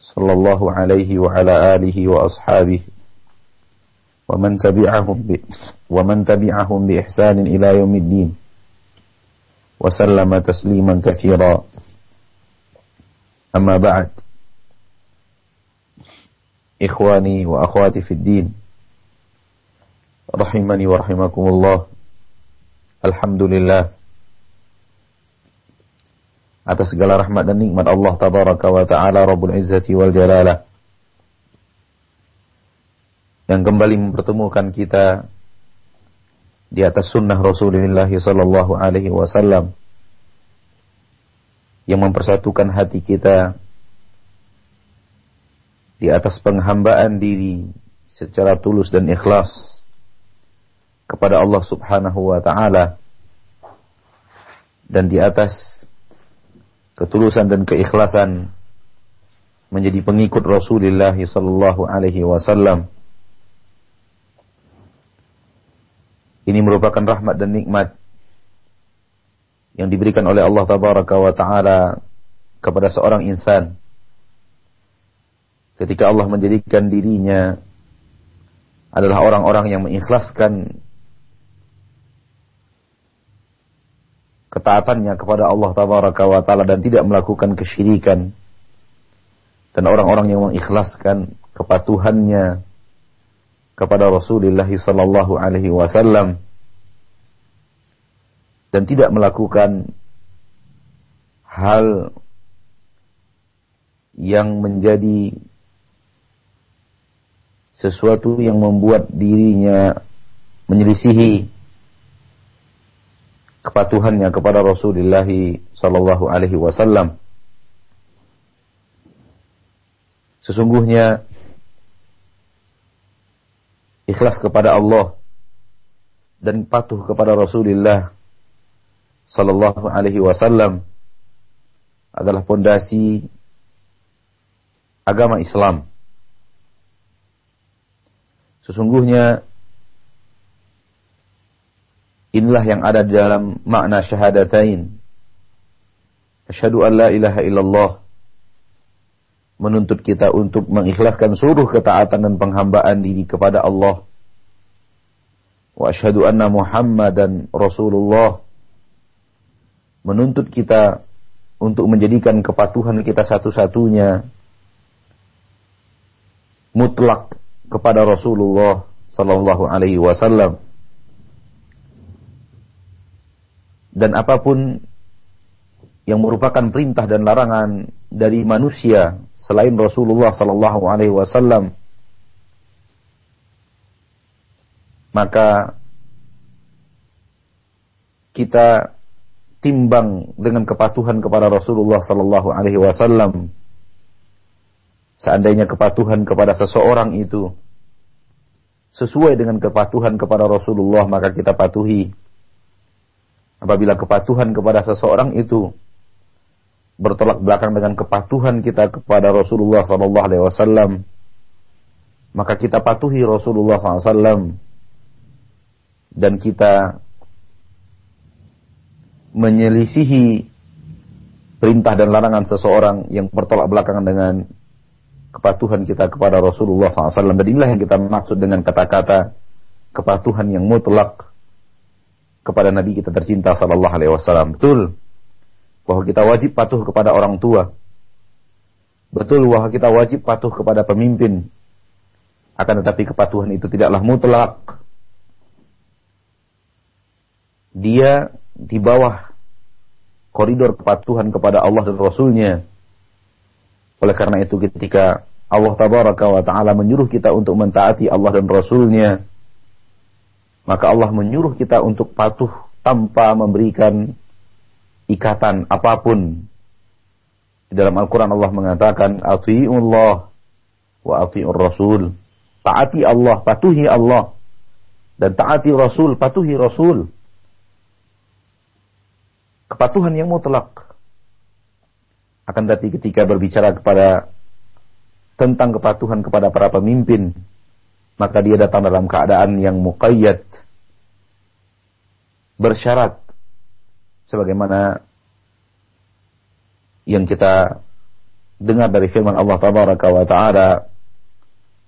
صلى الله عليه وعلى آله وأصحابه ومن تبعهم ب... ومن تبعهم بإحسان إلى يوم الدين وسلم تسليما كثيرا. أما بعد إخواني وأخواتي في الدين رحمني ورحمكم الله. الحمد لله. Atas segala rahmat dan nikmat Allah tabaraka wa taala Rabbul Izzati wal Jalalah. Yang kembali mempertemukan kita di atas sunnah Rasulullah sallallahu alaihi wasallam. Yang mempersatukan hati kita di atas penghambaan diri secara tulus dan ikhlas kepada Allah Subhanahu wa taala. Dan di atas ketulusan dan keikhlasan menjadi pengikut Rasulullah sallallahu alaihi wasallam. Ini merupakan rahmat dan nikmat yang diberikan oleh Allah tabaraka wa taala kepada seorang insan ketika Allah menjadikan dirinya adalah orang-orang yang mengikhlaskan ketaatannya kepada Allah tabaraka wa taala dan tidak melakukan kesyirikan. Dan orang-orang yang mengikhlaskan kepatuhannya kepada Rasulullah sallallahu alaihi wasallam dan tidak melakukan hal yang menjadi sesuatu yang membuat dirinya menyelisihi kepatuhannya kepada Rasulullah sallallahu alaihi wasallam. Sesungguhnya ikhlas kepada Allah dan patuh kepada Rasulullah sallallahu alaihi wasallam adalah pondasi agama Islam. Sesungguhnya Inilah yang ada di dalam makna syahadatain. Asyhadu an la ilaha illallah menuntut kita untuk mengikhlaskan seluruh ketaatan dan penghambaan diri kepada Allah. Wa asyhadu anna Muhammadan Rasulullah menuntut kita untuk menjadikan kepatuhan kita satu-satunya mutlak kepada Rasulullah sallallahu alaihi wasallam dan apa pun yang merupakan perintah dan larangan dari manusia selain Rasulullah sallallahu alaihi wasallam maka kita timbang dengan kepatuhan kepada Rasulullah sallallahu alaihi wasallam. Seandainya kepatuhan kepada seseorang itu sesuai dengan kepatuhan kepada Rasulullah maka kita patuhi apabila kepatuhan kepada seseorang itu bertolak belakang dengan kepatuhan kita kepada Rasulullah sallallahu alaihi wasallam maka kita patuhi Rasulullah SAW dan kita menyelisihi perintah dan larangan seseorang yang bertolak belakangan dengan kepatuhan kita kepada Rasulullah SAW. Dan inilah yang kita maksud dengan kata-kata kepatuhan yang mutlak kepada Nabi kita tercinta sallallahu alaihi wasallam. Betul bahwa kita wajib patuh kepada orang tua. Betul bahwa kita wajib patuh kepada pemimpin. Akan tetapi kepatuhan itu tidaklah mutlak. Dia di bawah koridor kepatuhan kepada Allah dan Rasulnya. Oleh karena itu ketika Allah tabaraka wa ta'ala menyuruh kita untuk mentaati Allah dan Rasulnya, maka Allah menyuruh kita untuk patuh tanpa memberikan ikatan apa pun. Di dalam Al-Quran Allah mengatakan, Ati'ullah wa ati'ur Rasul. taati Allah, patuhi Allah dan taati Rasul, patuhi Rasul. Kepatuhan yang mutlak. Akan tapi ketika berbicara kepada tentang kepatuhan kepada para pemimpin, maka dia datang dalam keadaan yang muqayyad, bersyarat, sebagaimana yang kita dengar dari firman Allah Tabaraka wa Ta'ala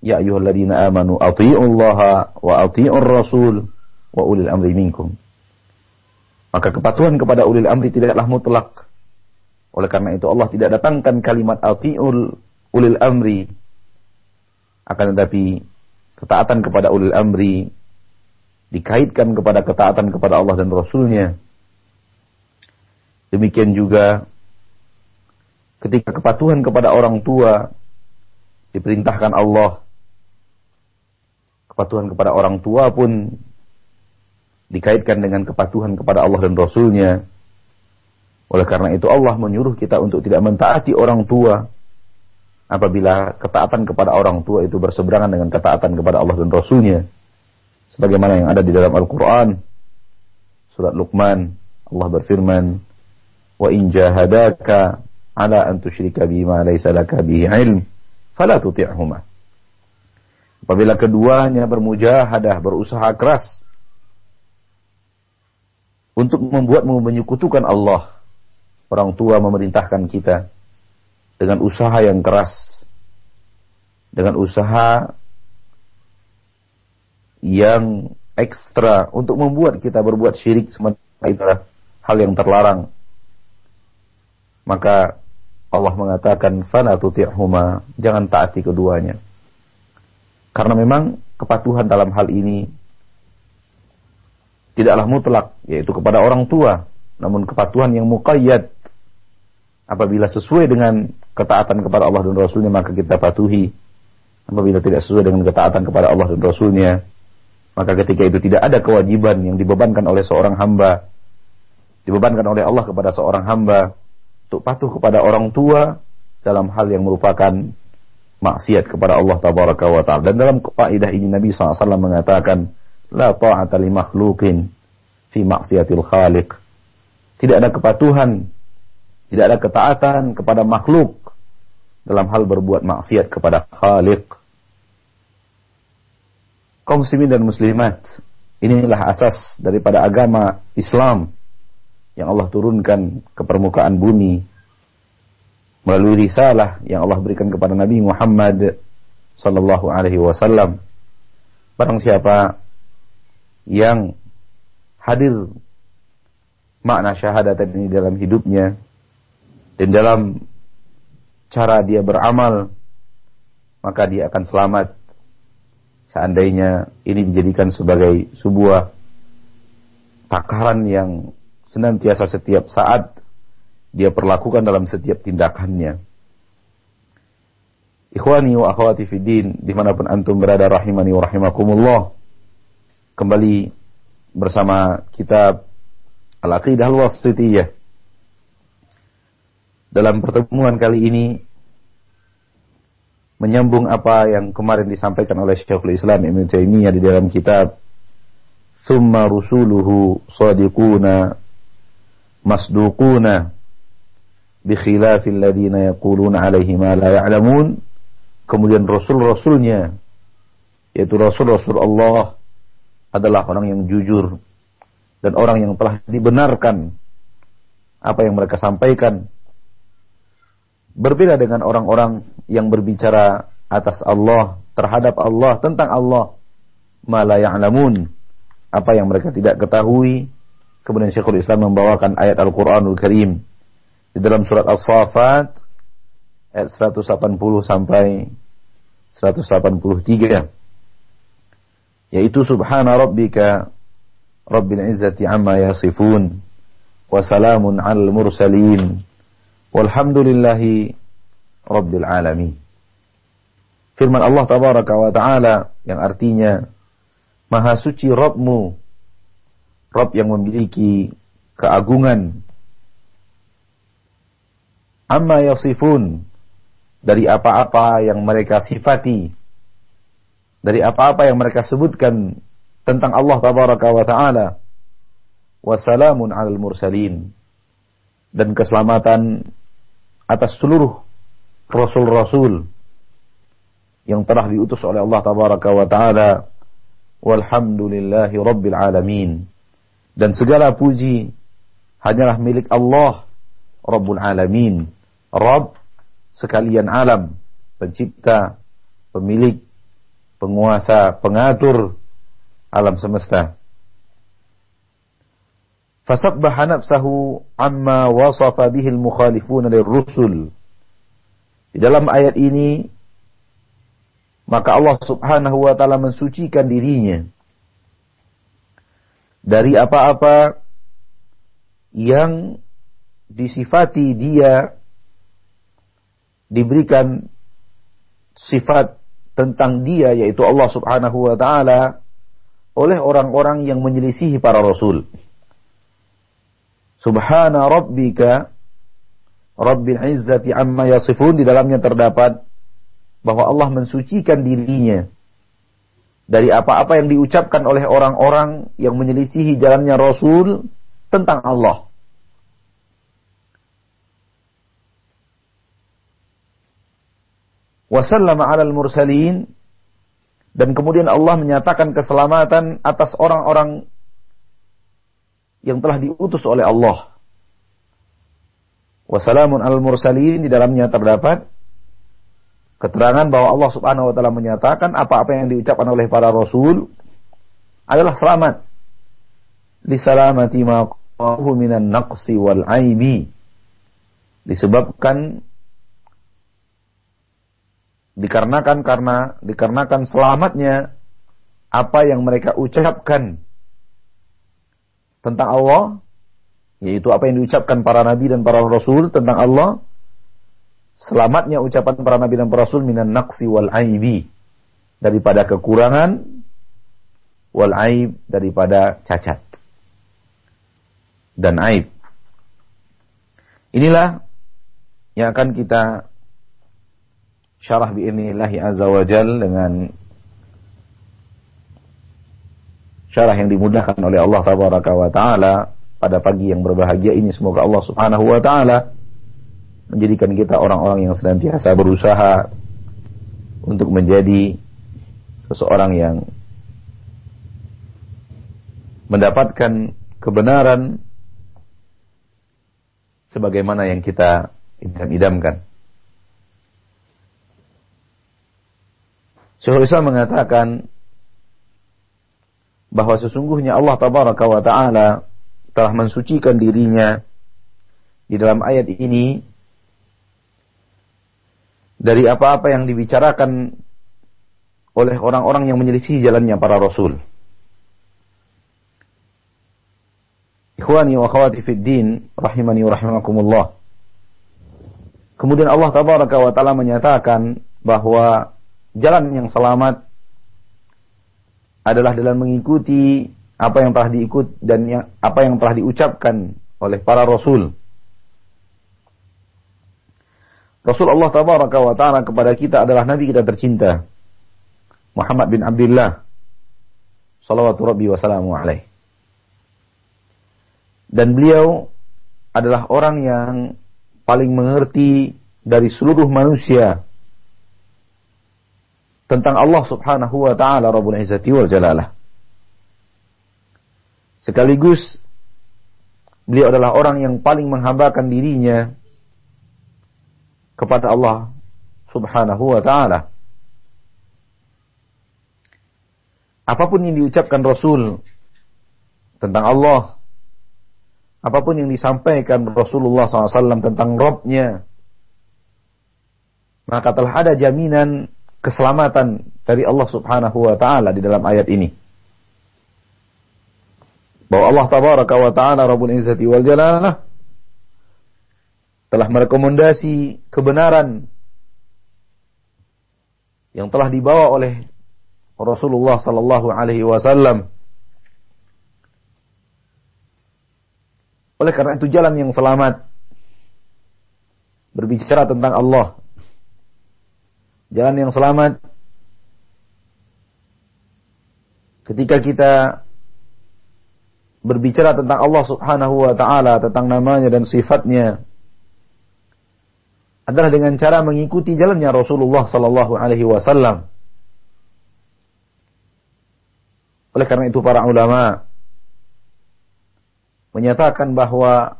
Ya ayyuhalladzina amanu Allah wa atii'ur rasul wa ulil amri minkum. Maka kepatuhan kepada ulil amri tidaklah mutlak. Oleh karena itu Allah tidak datangkan kalimat ati'ul ulil amri. Akan tetapi ketaatan kepada ulil amri dikaitkan kepada ketaatan kepada Allah dan Rasulnya. Demikian juga ketika kepatuhan kepada orang tua diperintahkan Allah kepatuhan kepada orang tua pun dikaitkan dengan kepatuhan kepada Allah dan Rasulnya. Oleh karena itu Allah menyuruh kita untuk tidak mentaati orang tua apabila ketaatan kepada orang tua itu berseberangan dengan ketaatan kepada Allah dan Rasulnya. Sebagaimana yang ada di dalam Al-Quran. Surat Luqman. Allah berfirman. In jahadaka ala an tusyrika bima laysa laka bihi ilm. Fala tuti'humah. Apabila keduanya bermujahadah, berusaha keras untuk membuatmu menyekutukan Allah, orang tua memerintahkan kita dengan usaha yang keras, dengan usaha yang ekstra untuk membuat kita berbuat syirik sementara itulah hal yang terlarang. Maka Allah mengatakan fala tuti'huma, jangan taati keduanya. Karena memang kepatuhan dalam hal ini tidaklah mutlak, yaitu kepada orang tua, namun kepatuhan yang muqayyad apabila sesuai dengan ketaatan kepada Allah dan Rasulnya maka kita patuhi. Apabila tidak sesuai dengan ketaatan kepada Allah dan Rasulnya, maka ketika itu tidak ada kewajiban yang dibebankan oleh seorang hamba, dibebankan oleh Allah kepada seorang hamba untuk patuh kepada orang tua dalam hal yang merupakan maksiat kepada Allah tabaraka wa taala. Dan dalam kaidah ini Nabi SAW mengatakan la ta'ata li makhluqin fi maksiatil khaliq. Tidak ada kepatuhan, tidak ada ketaatan kepada makhluk dalam hal berbuat maksiat kepada Khaliq. Kaum muslimin dan muslimat, inilah asas daripada agama Islam yang Allah turunkan ke permukaan bumi melalui risalah yang Allah berikan kepada Nabi Muhammad sallallahu alaihi wasallam. Barang siapa yang hadir makna syahadat ini dalam hidupnya dan dalam cara dia beramal maka dia akan selamat seandainya ini dijadikan sebagai sebuah takaran yang senantiasa setiap saat dia perlakukan dalam setiap tindakannya. Ikhwani wa akhwati fiddin, di mana pun antum berada rahimani wa rahimakumullah. Kembali bersama kitab Al-Aqidah Al-Wasitiyah. Dalam pertemuan kali ini, menyambung apa yang kemarin disampaikan oleh Syekhul Islam Ibn Taimiyah di dalam kitab Summa rusuluhu sadiquna masduquna bikhilafil ladina yaquluna alaihi ma la ya'lamun. Kemudian rasul-rasulnya yaitu rasul-rasul Allah adalah orang yang jujur dan orang yang telah dibenarkan apa yang mereka sampaikan berbeda dengan orang-orang yang berbicara atas Allah terhadap Allah tentang Allah. La ya'lamun. Apa yang mereka tidak ketahui. Kemudian Syekhul Islam membawakan ayat Al-Qur'anul Karim. Di dalam surat As-Saffat ayat 180 sampai 183 yaitu subhana rabbika rabbil izzati amma yasifun wa salamun al mursalin walhamdulillahi rabbil alamin firman Allah tabaraka wa taala yang artinya maha suci Rabbmu Rabb yang memiliki keagungan amma yasifun dari apa-apa yang mereka sifati dari apa-apa yang mereka sebutkan tentang Allah tabaraka wa taala. Wassalamun 'alal mursalin. Dan keselamatan atas seluruh rasul-rasul yang telah diutus oleh Allah tabaraka wa taala. Walhamdulillahi rabbil alamin. Dan segala puji hanyalah milik Allah Rabbul alamin. Rabb sekalian alam, pencipta, pemilik, penguasa, pengatur alam semesta. Fasabbaha nafsahu amma wasafa bihi al-mukhalifuna lirrusul. Di dalam ayat ini maka Allah Subhanahu wa taala mensucikan dirinya dari apa-apa yang disifati dia diberikan sifat tentang dia yaitu Allah Subhanahu wa taala oleh orang-orang yang menyelisihi para rasul. Subhana rabbika Rabbil izzati amma yasifun di dalamnya terdapat bahwa Allah mensucikan dirinya dari apa-apa yang diucapkan oleh orang-orang yang menyelisihi jalannya Rasul tentang Allah. wasallama alal mursalin dan kemudian Allah menyatakan keselamatan atas orang-orang yang telah diutus oleh Allah. Wassalamun al mursalin di dalamnya terdapat keterangan bahwa Allah Subhanahu wa taala menyatakan apa-apa yang diucapkan oleh para rasul adalah selamat. Lisalamati ma minan naqsi wal aibi. Disebabkan dikarenakan karena dikarenakan selamatnya apa yang mereka ucapkan tentang Allah yaitu apa yang diucapkan para nabi dan para rasul tentang Allah selamatnya ucapan para nabi dan para rasul minan naqsi wal aibi daripada kekurangan wal aib daripada cacat dan aib. Inilah yang akan kita syarah bi'inillahi azza wa jal dengan syarah yang dimudahkan oleh Allah tabaraka wa taala pada pagi yang berbahagia ini semoga Allah Subhanahu wa taala menjadikan kita orang-orang yang senantiasa berusaha untuk menjadi seseorang yang mendapatkan kebenaran sebagaimana yang kita idam-idamkan. Syekhul Islam mengatakan bahwa sesungguhnya Allah tabaraka wa taala telah mensucikan dirinya di dalam ayat ini dari apa-apa yang dibicarakan oleh orang-orang yang menyelisih jalannya para rasul. Ikhwani wa akhwati fid din rahimani wa rahimakumullah. Kemudian Allah tabaraka wa taala menyatakan bahwa jalan yang selamat adalah dalam mengikuti apa yang telah diikut dan yang, apa yang telah diucapkan oleh para rasul. Rasul Allah tabaraka wa taala kepada kita adalah nabi kita tercinta Muhammad bin Abdullah salawatu rabbi wa salamu alaih. Dan beliau adalah orang yang paling mengerti dari seluruh manusia tentang Allah Subhanahu wa taala Rabbul Izzati wal Jalalah. Sekaligus beliau adalah orang yang paling menghambakan dirinya kepada Allah Subhanahu wa taala. Apa pun yang diucapkan Rasul tentang Allah, apa pun yang disampaikan Rasulullah SAW tentang Robnya, maka telah ada jaminan keselamatan dari Allah Subhanahu wa taala di dalam ayat ini. Bahwa Allah tabaraka wa taala Rabbul Izzati wal Jalalah telah merekomendasi kebenaran yang telah dibawa oleh Rasulullah sallallahu alaihi wasallam. Oleh karena itu jalan yang selamat berbicara tentang Allah Jalan yang selamat ketika kita berbicara tentang Allah Subhanahu wa taala, tentang namanya dan sifatnya adalah dengan cara mengikuti jalannya Rasulullah sallallahu alaihi wasallam. Oleh karena itu para ulama menyatakan bahwa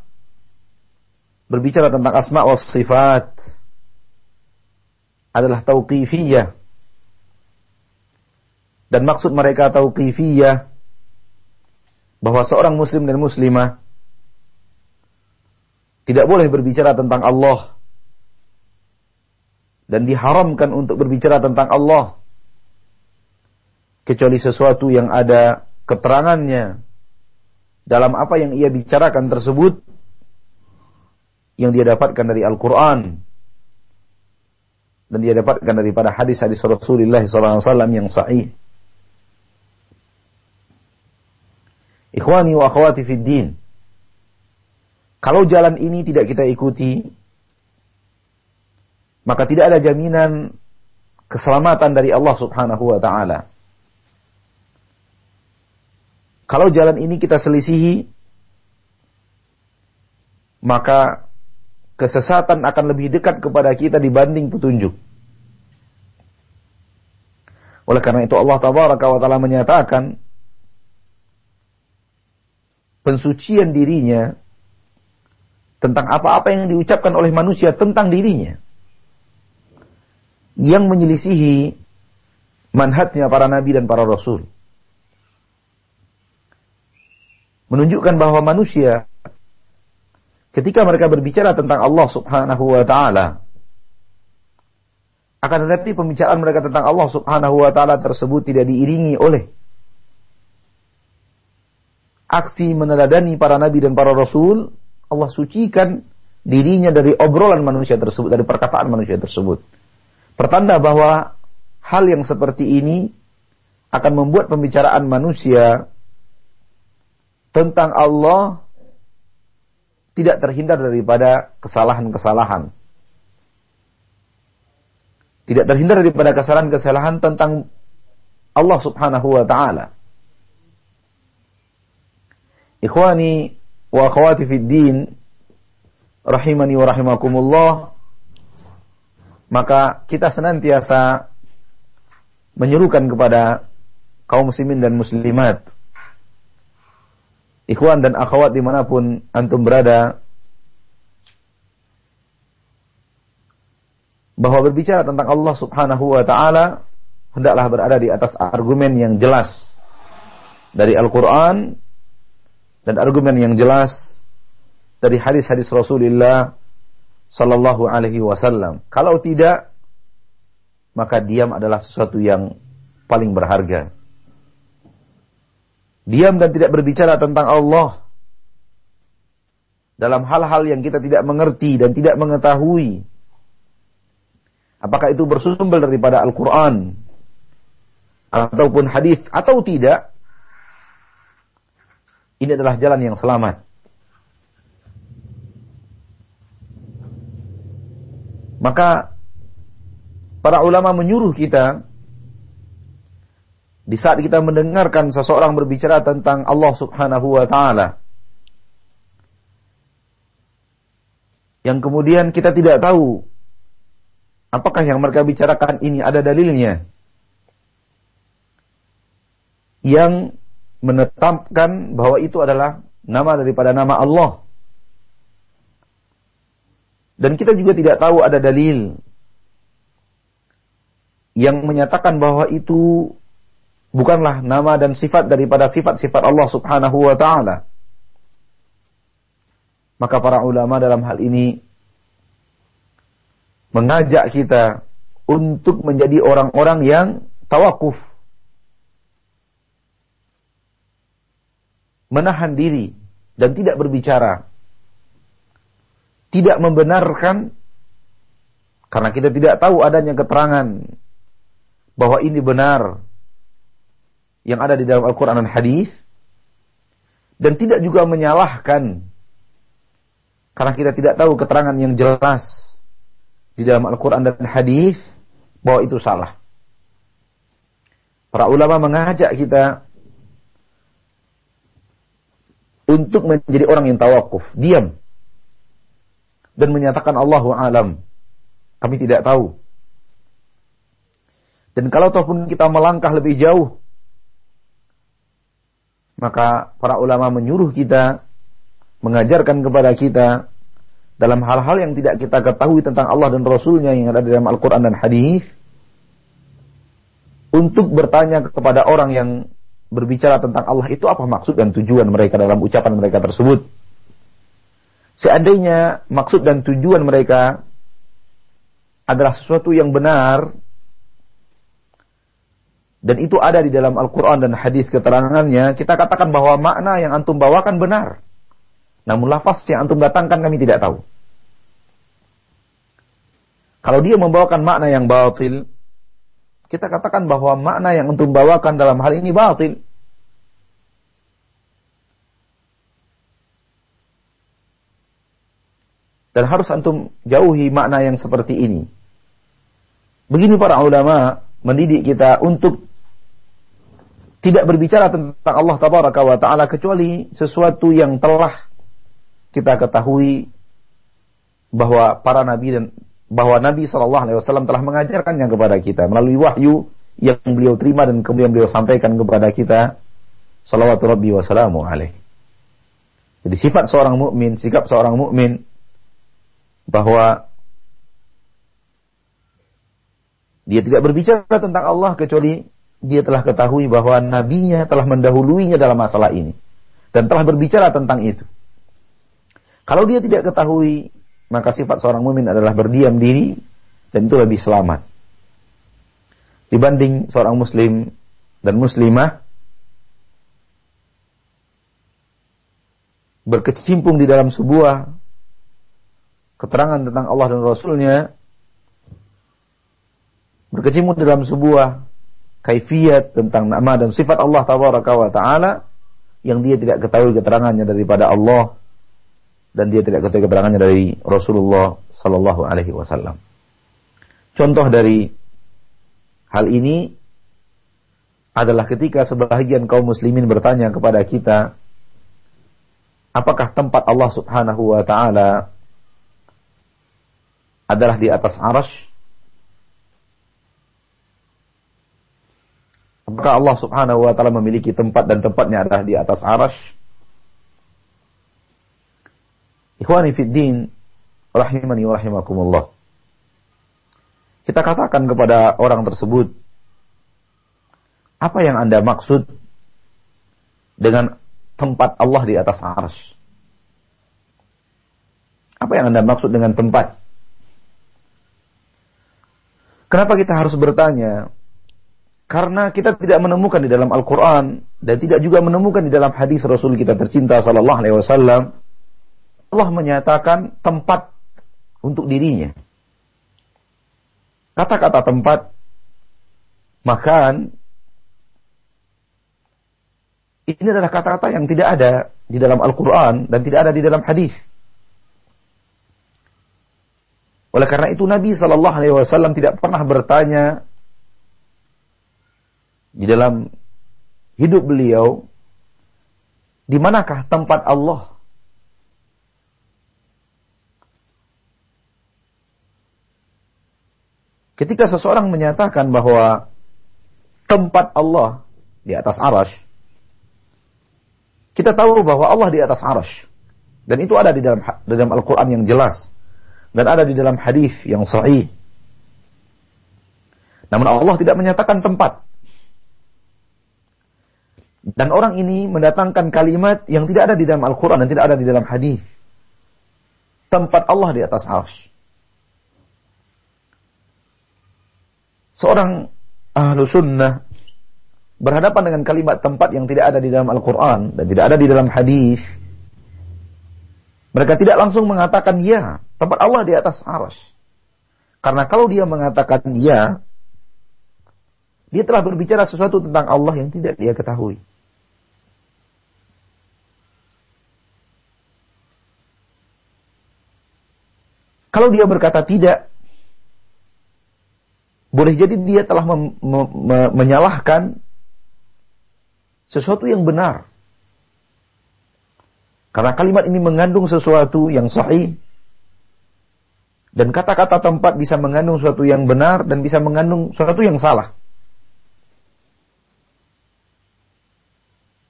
berbicara tentang asma wa sifat adalah tauqifiyah. Dan maksud mereka tauqifiyah bahwa seorang muslim dan muslimah tidak boleh berbicara tentang Allah dan diharamkan untuk berbicara tentang Allah kecuali sesuatu yang ada keterangannya dalam apa yang ia bicarakan tersebut yang dia dapatkan dari Al-Quran dan dia dapatkan daripada hadis-hadis Rasulullah SAW yang sahih. Ikhwani wa akhwati fid din. Kalau jalan ini tidak kita ikuti, maka tidak ada jaminan keselamatan dari Allah Subhanahu wa taala. Kalau jalan ini kita selisihi, maka kesesatan akan lebih dekat kepada kita dibanding petunjuk. Oleh karena itu Allah Tabaraka wa Ta'ala menyatakan pensucian dirinya tentang apa-apa yang diucapkan oleh manusia tentang dirinya yang menyelisihi manhatnya para nabi dan para rasul. menunjukkan bahwa manusia ketika mereka berbicara tentang Allah Subhanahu wa taala akan tetapi pembicaraan mereka tentang Allah Subhanahu wa taala tersebut tidak diiringi oleh aksi meneladani para nabi dan para rasul, Allah sucikan dirinya dari obrolan manusia tersebut, dari perkataan manusia tersebut. Pertanda bahwa hal yang seperti ini akan membuat pembicaraan manusia tentang Allah tidak terhindar daripada kesalahan-kesalahan. Tidak terhindar daripada kesalahan-kesalahan tentang Allah Subhanahu wa taala. Ikhwani wa akhwati fid din rahimani wa rahimakumullah maka kita senantiasa menyerukan kepada kaum muslimin dan muslimat ikhwan dan akhwat di mana pun antum berada, bahwa berbicara tentang Allah subhanahu wa ta'ala, hendaklah berada di atas argumen yang jelas dari Al-Quran dan argumen yang jelas dari hadis-hadis Rasulullah Sallallahu Alaihi Wasallam. Kalau tidak, maka diam adalah sesuatu yang paling berharga diam dan tidak berbicara tentang Allah. Dalam hal-hal yang kita tidak mengerti dan tidak mengetahui. Apakah itu bersumber daripada Al-Qur'an? Ataupun hadis atau tidak? Ini adalah jalan yang selamat. Maka para ulama menyuruh kita di saat kita mendengarkan seseorang berbicara tentang Allah Subhanahu wa taala yang kemudian kita tidak tahu apakah yang mereka bicarakan ini ada dalilnya? Yang menetapkan bahwa itu adalah nama daripada nama Allah. Dan kita juga tidak tahu ada dalil yang menyatakan bahwa itu bukanlah nama dan sifat daripada sifat-sifat Allah Subhanahu wa taala. Maka para ulama dalam hal ini mengajak kita untuk menjadi orang-orang yang tawakuf. Menahan diri dan tidak berbicara. Tidak membenarkan karena kita tidak tahu adanya keterangan bahwa ini benar yang ada di dalam Al-Quran dan Hadis dan tidak juga menyalahkan karena kita tidak tahu keterangan yang jelas di dalam Al-Quran dan Hadis bahwa itu salah. Para ulama mengajak kita untuk menjadi orang yang tawakuf, diam. Dan menyatakan Allahu alam. Kami tidak tahu. Dan kalau ataupun kita melangkah lebih jauh, maka para ulama menyuruh kita, mengajarkan kepada kita, dalam hal-hal yang tidak kita ketahui tentang Allah dan Rasulnya yang ada dalam Al-Quran dan Hadis, untuk bertanya kepada orang yang berbicara tentang Allah itu apa maksud dan tujuan mereka dalam ucapan mereka tersebut. Seandainya maksud dan tujuan mereka adalah sesuatu yang benar dan itu ada di dalam Al-Quran dan hadis keterangannya, kita katakan bahwa makna yang antum bawakan benar. Namun lafaz yang antum datangkan kami tidak tahu. Kalau dia membawakan makna yang batil, kita katakan bahwa makna yang untuk bawakan dalam hal ini batil. Dan harus antum jauhi makna yang seperti ini. Begini para ulama mendidik kita untuk tidak berbicara tentang Allah tabaraka wa taala kecuali sesuatu yang telah kita ketahui bahwa para nabi dan bahwa Nabi Shallallahu Alaihi Wasallam telah mengajarkannya kepada kita melalui wahyu yang beliau terima dan kemudian beliau sampaikan kepada kita. Salawatu Rabbi wassalamu alaih. Jadi sifat seorang mukmin, sikap seorang mukmin bahwa dia tidak berbicara tentang Allah kecuali dia telah ketahui bahwa nabinya telah mendahuluinya dalam masalah ini dan telah berbicara tentang itu. Kalau dia tidak ketahui maka sifat seorang mumin adalah berdiam diri dan itu lebih selamat. Dibanding seorang muslim dan muslimah berkecimpung di dalam sebuah keterangan tentang Allah dan Rasulnya berkecimpung di dalam sebuah kaifiat tentang nama dan sifat Allah Taala yang dia tidak ketahui keterangannya daripada Allah dan dia tidak ketahui keterangannya dari Rasulullah Sallallahu Alaihi Wasallam. Contoh dari hal ini adalah ketika sebahagian kaum muslimin bertanya kepada kita, apakah tempat Allah Subhanahu wa taala adalah di atas arash? Apakah Allah Subhanahu wa taala memiliki tempat dan tempatnya adalah di atas arash? Ikhwani rahimani wa rahimakumullah. Kita katakan kepada orang tersebut, apa yang Anda maksud dengan tempat Allah di atas ars? Apa yang Anda maksud dengan tempat? Kenapa kita harus bertanya? Karena kita tidak menemukan di dalam Al-Quran dan tidak juga menemukan di dalam hadis Rasul kita tercinta Sallallahu Alaihi Wasallam Allah menyatakan tempat untuk dirinya. Kata-kata tempat makan ini adalah kata-kata yang tidak ada di dalam Al-Quran dan tidak ada di dalam hadis. Oleh karena itu Nabi Shallallahu Alaihi Wasallam tidak pernah bertanya di dalam hidup beliau di manakah tempat Allah Ketika seseorang menyatakan bahwa tempat Allah di atas arash, kita tahu bahwa Allah di atas arash. Dan itu ada di dalam di dalam Al-Quran yang jelas. Dan ada di dalam hadis yang sahih. Namun Allah tidak menyatakan tempat. Dan orang ini mendatangkan kalimat yang tidak ada di dalam Al-Quran dan tidak ada di dalam hadis. Tempat Allah di atas arsh. seorang ahlu sunnah berhadapan dengan kalimat tempat yang tidak ada di dalam Al-Quran dan tidak ada di dalam hadis, mereka tidak langsung mengatakan ya, tempat Allah di atas aras. Karena kalau dia mengatakan ya, dia telah berbicara sesuatu tentang Allah yang tidak dia ketahui. Kalau dia berkata tidak, boleh jadi dia telah mem, me, me, menyalahkan sesuatu yang benar. Karena kalimat ini mengandung sesuatu yang sahih dan kata-kata tempat bisa mengandung sesuatu yang benar dan bisa mengandung sesuatu yang salah.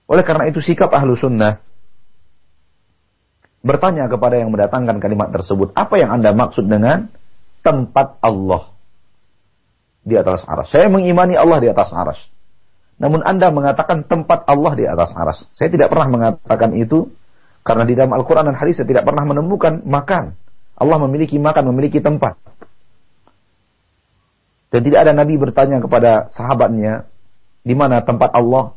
Oleh karena itu sikap ahlu sunnah bertanya kepada yang mendatangkan kalimat tersebut, apa yang anda maksud dengan tempat Allah di atas aras? Saya mengimani Allah di atas aras. Namun anda mengatakan tempat Allah di atas aras. Saya tidak pernah mengatakan itu karena di dalam Al-Quran dan hadis saya tidak pernah menemukan makan. Allah memiliki makan, memiliki tempat. Dan tidak ada Nabi bertanya kepada sahabatnya, di mana tempat Allah?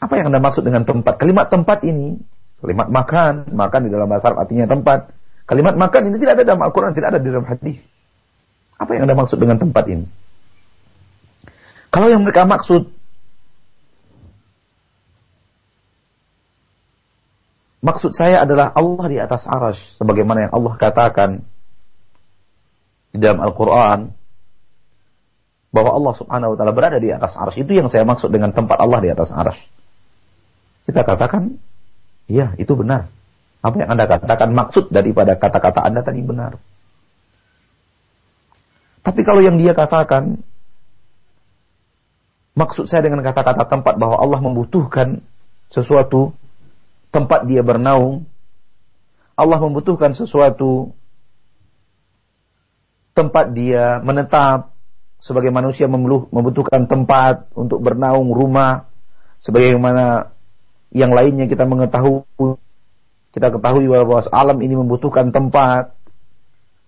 Apa yang Anda maksud dengan tempat? Kalimat tempat ini, kalimat makan, makan di dalam bahasa Arab artinya tempat. Kalimat makan ini tidak ada dalam Al-Quran, tidak ada di dalam hadis. Apa yang Anda maksud dengan tempat ini? Kalau yang mereka maksud Maksud saya adalah Allah di atas arash. Sebagaimana yang Allah katakan di dalam Al-Quran. Bahwa Allah subhanahu wa ta'ala berada di atas arash. Itu yang saya maksud dengan tempat Allah di atas arash. Kita katakan, iya itu benar. Apa yang Anda katakan maksud daripada kata-kata Anda tadi benar. Tapi kalau yang dia katakan, maksud saya dengan kata-kata tempat bahwa Allah membutuhkan sesuatu tempat dia bernaung. Allah membutuhkan sesuatu tempat dia menetap sebagai manusia membutuhkan tempat untuk bernaung rumah sebagaimana yang lainnya kita mengetahui kita ketahui bahwa alam ini membutuhkan tempat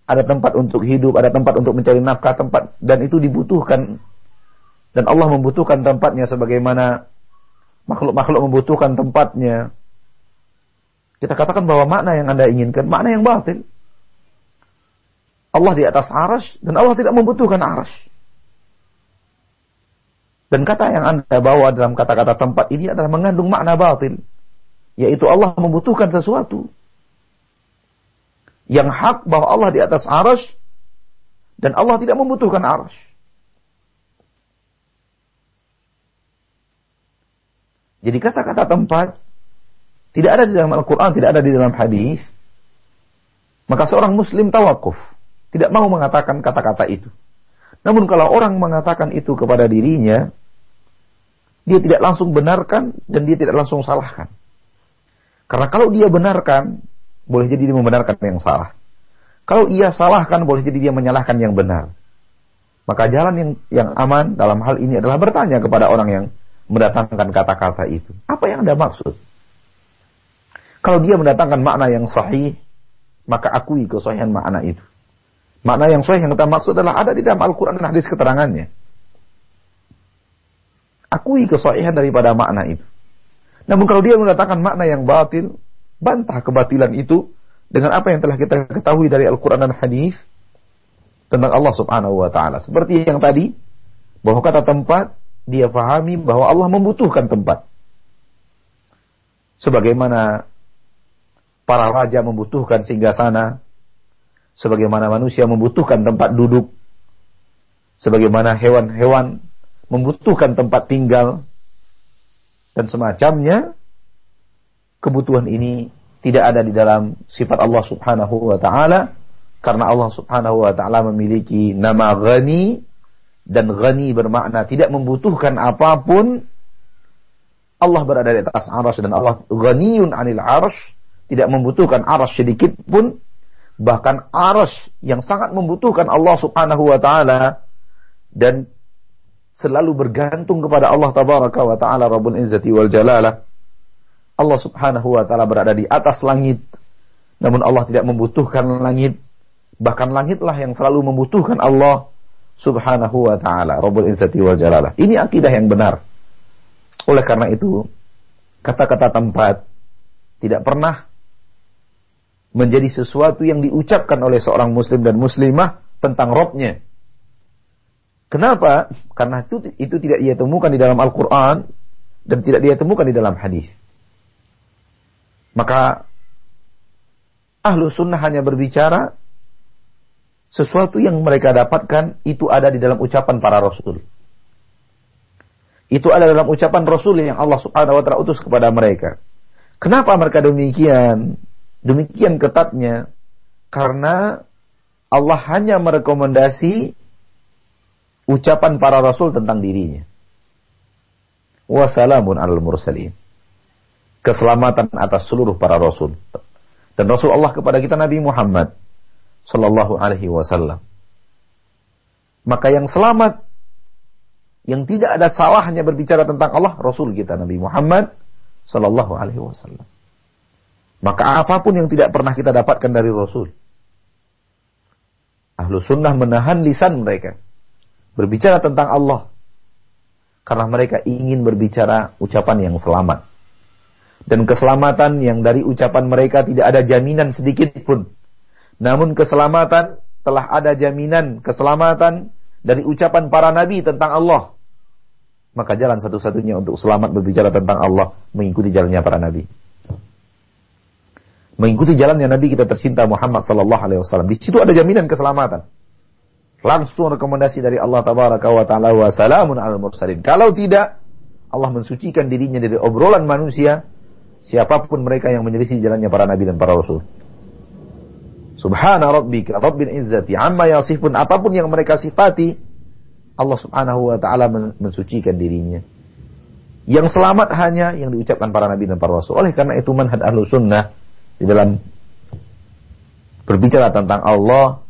ada tempat untuk hidup ada tempat untuk mencari nafkah tempat dan itu dibutuhkan dan Allah membutuhkan tempatnya sebagaimana makhluk-makhluk membutuhkan tempatnya kita katakan bahwa makna yang Anda inginkan, makna yang batil. Allah di atas arash, dan Allah tidak membutuhkan arash. Dan kata yang Anda bawa dalam kata-kata tempat ini adalah mengandung makna batil. Yaitu Allah membutuhkan sesuatu. Yang hak bahwa Allah di atas arash, dan Allah tidak membutuhkan arash. Jadi kata-kata tempat tidak ada di dalam Al-Quran, tidak ada di dalam hadis, maka seorang muslim tawakuf. Tidak mau mengatakan kata-kata itu. Namun kalau orang mengatakan itu kepada dirinya, dia tidak langsung benarkan dan dia tidak langsung salahkan. Karena kalau dia benarkan, boleh jadi dia membenarkan yang salah. Kalau ia salahkan, boleh jadi dia menyalahkan yang benar. Maka jalan yang yang aman dalam hal ini adalah bertanya kepada orang yang mendatangkan kata-kata itu. Apa yang Anda maksud? Kalau dia mendatangkan makna yang sahih, maka akui kesahihan makna itu. Makna yang sahih yang kita maksud adalah ada di dalam Al-Quran dan hadis keterangannya. Akui kesahihan daripada makna itu. Namun kalau dia mendatangkan makna yang batil, bantah kebatilan itu dengan apa yang telah kita ketahui dari Al-Quran dan hadis tentang Allah Subhanahu wa taala. Seperti yang tadi bahwa kata tempat dia fahami bahwa Allah membutuhkan tempat. Sebagaimana para raja membutuhkan singgah sana, sebagaimana manusia membutuhkan tempat duduk, sebagaimana hewan-hewan membutuhkan tempat tinggal, dan semacamnya, kebutuhan ini tidak ada di dalam sifat Allah Subhanahu wa taala karena Allah Subhanahu wa taala memiliki nama ghani dan ghani bermakna tidak membutuhkan apa pun. Allah berada di atas arsy dan Allah ghaniyun 'anil arsy tidak membutuhkan aras sedikit pun. Bahkan aras yang sangat membutuhkan Allah Subhanahu wa taala dan selalu bergantung kepada Allah tabaraka wa taala Rabbul Izzati wal Jalalah. Allah Subhanahu wa taala berada di atas langit namun Allah tidak membutuhkan langit bahkan langitlah yang selalu membutuhkan Allah Subhanahu wa taala Rabbul Izzati wal Jalalah. Ini akidah yang benar. Oleh karena itu kata-kata tempat tidak pernah menjadi sesuatu yang diucapkan oleh seorang muslim dan muslimah tentang robnya. Kenapa? Karena itu, itu tidak ia temukan di dalam Al-Quran dan tidak dia temukan di dalam hadis. Maka ahlu sunnah hanya berbicara sesuatu yang mereka dapatkan itu ada di dalam ucapan para rasul. Itu ada dalam ucapan Rasul yang Allah Subhanahu wa taala utus kepada mereka. Kenapa mereka demikian? Demikian ketatnya karena Allah hanya merekomendasi ucapan para rasul tentang dirinya. Wassalamun alal mursalin. Keselamatan atas seluruh para rasul. Dan Rasul Allah kepada kita Nabi Muhammad sallallahu alaihi wasallam. Maka yang selamat yang tidak ada salahnya berbicara tentang Allah Rasul kita Nabi Muhammad sallallahu alaihi wasallam. Maka apa pun yang tidak pernah kita dapatkan dari Rasul. Ahlu sunnah menahan lisan mereka. Berbicara tentang Allah. Karena mereka ingin berbicara ucapan yang selamat. Dan keselamatan yang dari ucapan mereka tidak ada jaminan sedikit pun. Namun keselamatan telah ada jaminan keselamatan dari ucapan para nabi tentang Allah. Maka jalan satu-satunya untuk selamat berbicara tentang Allah mengikuti jalannya para nabi. Mengikuti jalannya Nabi kita tercinta Muhammad sallallahu alaihi wasallam. Di situ ada jaminan keselamatan. Langsung rekomendasi dari Allah tabaraka wa taala wa salamun alal mursalin. Kalau tidak, Allah mensucikan dirinya dari obrolan manusia, siapa pun mereka yang menyelisih jalannya para nabi dan para rasul. Subhana rabbika rabbil izzati amma yasifun apa pun yang mereka sifati Allah Subhanahu wa taala mensucikan dirinya. Yang selamat hanya yang diucapkan para nabi dan para rasul. Oleh karena itu manhaj ahlu sunnah di dalam berbicara tentang Allah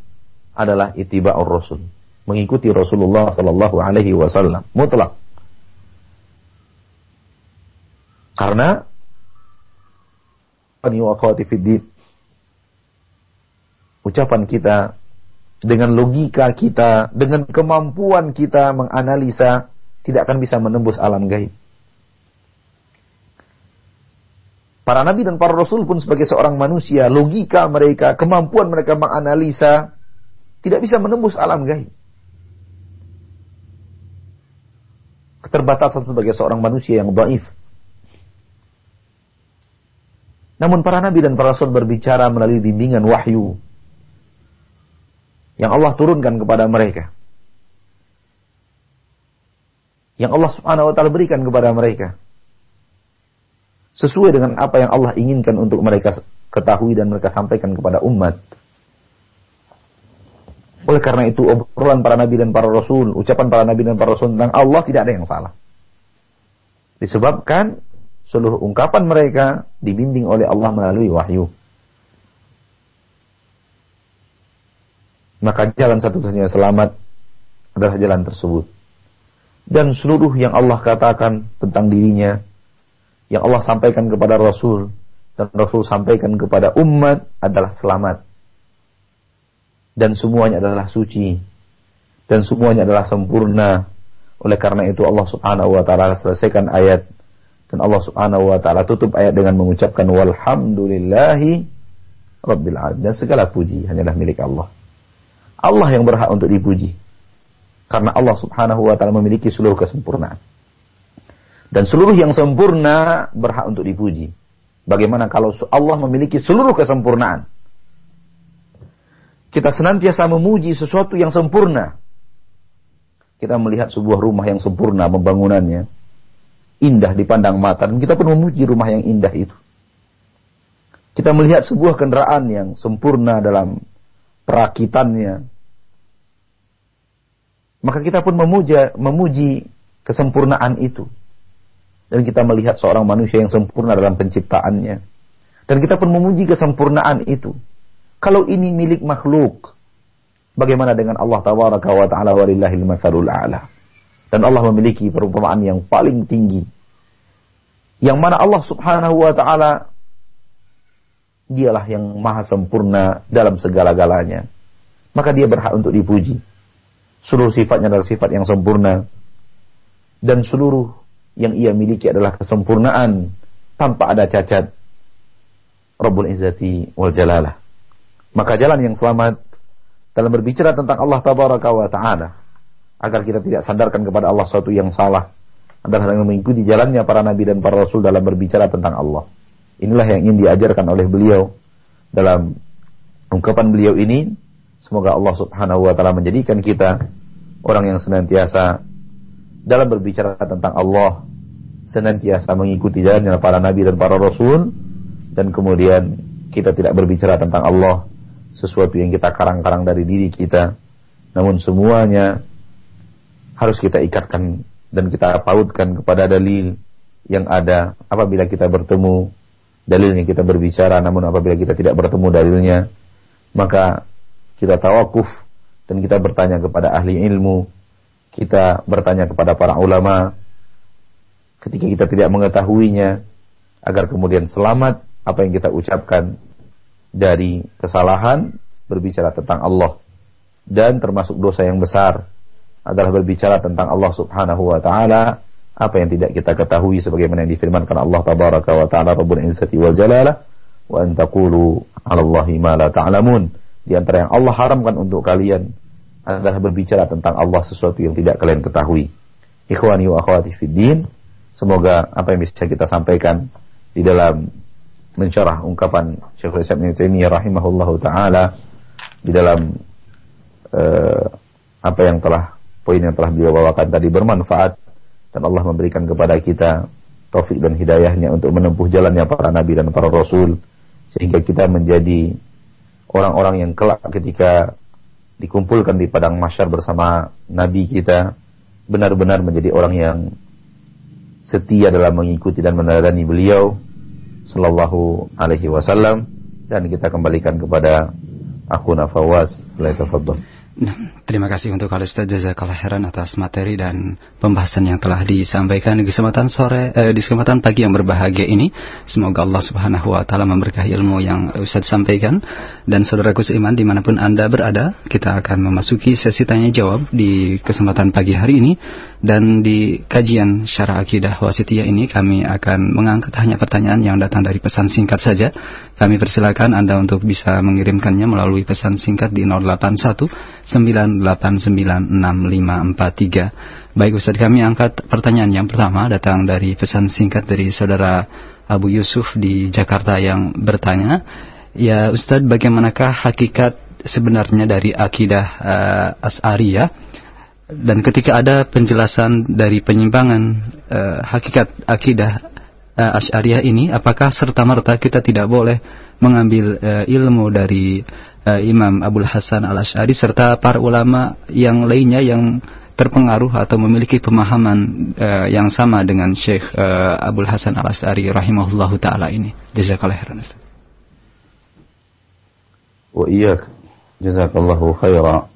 adalah itiba'ur rasul. Mengikuti Rasulullah sallallahu alaihi wasallam mutlak. Karena ucapan kita, dengan logika kita, dengan kemampuan kita menganalisa, tidak akan bisa menembus alam gaib. Para nabi dan para rasul pun sebagai seorang manusia, logika mereka, kemampuan mereka menganalisa, tidak bisa menembus alam gaib. Keterbatasan sebagai seorang manusia yang baif. Namun para nabi dan para rasul berbicara melalui bimbingan wahyu yang Allah turunkan kepada mereka. Yang Allah Subhanahu wa taala berikan kepada mereka. Sesuai dengan apa yang Allah inginkan untuk mereka ketahui dan mereka sampaikan kepada umat. Oleh karena itu obrolan para nabi dan para rasul, ucapan para nabi dan para rasul tentang Allah tidak ada yang salah. Disebabkan seluruh ungkapan mereka dibimbing oleh Allah melalui wahyu. maka jalan satu-satunya selamat adalah jalan tersebut. Dan seluruh yang Allah katakan tentang dirinya, yang Allah sampaikan kepada Rasul, dan Rasul sampaikan kepada umat adalah selamat. Dan semuanya adalah suci. Dan semuanya adalah sempurna. Oleh karena itu Allah subhanahu wa ta'ala selesaikan ayat. Dan Allah subhanahu wa ta'ala tutup ayat dengan mengucapkan Walhamdulillahi Rabbil Alamin. Dan segala puji hanyalah milik Allah. Allah yang berhak untuk dipuji. Karena Allah subhanahu wa ta'ala memiliki seluruh kesempurnaan. Dan seluruh yang sempurna berhak untuk dipuji. Bagaimana kalau Allah memiliki seluruh kesempurnaan? Kita senantiasa memuji sesuatu yang sempurna. Kita melihat sebuah rumah yang sempurna pembangunannya. Indah dipandang mata. Dan kita pun memuji rumah yang indah itu. Kita melihat sebuah kendaraan yang sempurna dalam perakitannya, maka kita pun memuja, memuji kesempurnaan itu. Dan kita melihat seorang manusia yang sempurna dalam penciptaannya. Dan kita pun memuji kesempurnaan itu. Kalau ini milik makhluk, bagaimana dengan Allah tabaraka wa ta'ala walillahil mathalul a'la. Dan Allah memiliki perumpamaan yang paling tinggi. Yang mana Allah subhanahu wa ta'ala dialah yang maha sempurna dalam segala-galanya. Maka dia berhak untuk dipuji. Seluruh sifatnya adalah sifat yang sempurna. Dan seluruh yang ia miliki adalah kesempurnaan tanpa ada cacat. Rabbul Izzati wal Jalalah. Maka jalan yang selamat dalam berbicara tentang Allah Tabaraka wa Ta'ala. Agar kita tidak sandarkan kepada Allah sesuatu yang salah. Adalah dengan mengikuti jalannya para nabi dan para rasul dalam berbicara tentang Allah. Inilah yang ingin diajarkan oleh beliau dalam ungkapan beliau ini. Semoga Allah Subhanahu wa taala menjadikan kita orang yang senantiasa dalam berbicara tentang Allah senantiasa mengikuti jalannya para nabi dan para rasul dan kemudian kita tidak berbicara tentang Allah sesuatu yang kita karang-karang dari diri kita. Namun semuanya harus kita ikatkan dan kita pautkan kepada dalil yang ada. Apabila kita bertemu dalilnya kita berbicara namun apabila kita tidak bertemu dalilnya maka kita tawakuf dan kita bertanya kepada ahli ilmu kita bertanya kepada para ulama ketika kita tidak mengetahuinya agar kemudian selamat apa yang kita ucapkan dari kesalahan berbicara tentang Allah. Dan termasuk dosa yang besar adalah berbicara tentang Allah Subhanahu wa taala. Apa yang tidak kita ketahui sebagaimana yang difirmankan Allah tabaraka wa taala Rabbul Izzati wal Jalalah wa an taqulu ma la ta'lamun. Di antara yang Allah haramkan untuk kalian adalah berbicara tentang Allah sesuatu yang tidak kalian ketahui. Ikhwani wa akhwati fid din, semoga apa yang bisa kita sampaikan di dalam mencerah ungkapan Syekhul Islam Ibnu Taimiyah rahimahullahu taala di dalam uh, apa yang telah poin yang telah beliau bawakan tadi bermanfaat dan Allah memberikan kepada kita taufik dan hidayahnya untuk menempuh jalannya para nabi dan para rasul sehingga kita menjadi orang-orang yang kelak ketika dikumpulkan di padang masyar bersama Nabi kita benar-benar menjadi orang yang setia dalam mengikuti dan meneladani beliau sallallahu alaihi wasallam dan kita kembalikan kepada aku Fawaz. Tafadhol. Nah, terima kasih untuk Al Ustaz Jazakallah Heran atas materi dan pembahasan yang telah disampaikan di kesempatan sore eh, di kesempatan pagi yang berbahagia ini. Semoga Allah Subhanahu wa taala memberkahi ilmu yang Ustaz sampaikan dan saudaraku seiman di mana pun Anda berada, kita akan memasuki sesi tanya jawab di kesempatan pagi hari ini dan di kajian syarah akidah wasitiyah ini kami akan mengangkat hanya pertanyaan yang datang dari pesan singkat saja. Kami persilakan Anda untuk bisa mengirimkannya melalui pesan singkat di 081 9896543. Baik Ustaz kami angkat pertanyaan yang pertama datang dari pesan singkat dari saudara Abu Yusuf di Jakarta yang bertanya, ya Ustadz bagaimanakah hakikat sebenarnya dari akidah uh, As'ariyah dan ketika ada penjelasan dari penyimpangan uh, hakikat akidah uh, Asy'ariyah ini apakah serta merta kita tidak boleh mengambil uh, ilmu dari uh, Imam Abdul Hasan al Ashari serta para ulama yang lainnya yang terpengaruh atau memiliki pemahaman uh, yang sama dengan Syekh uh, Abdul Hasan al Ashari rahimahullahu taala ini. Jazakallahu khairan. Wa iyyak. Jazakallahu khairan.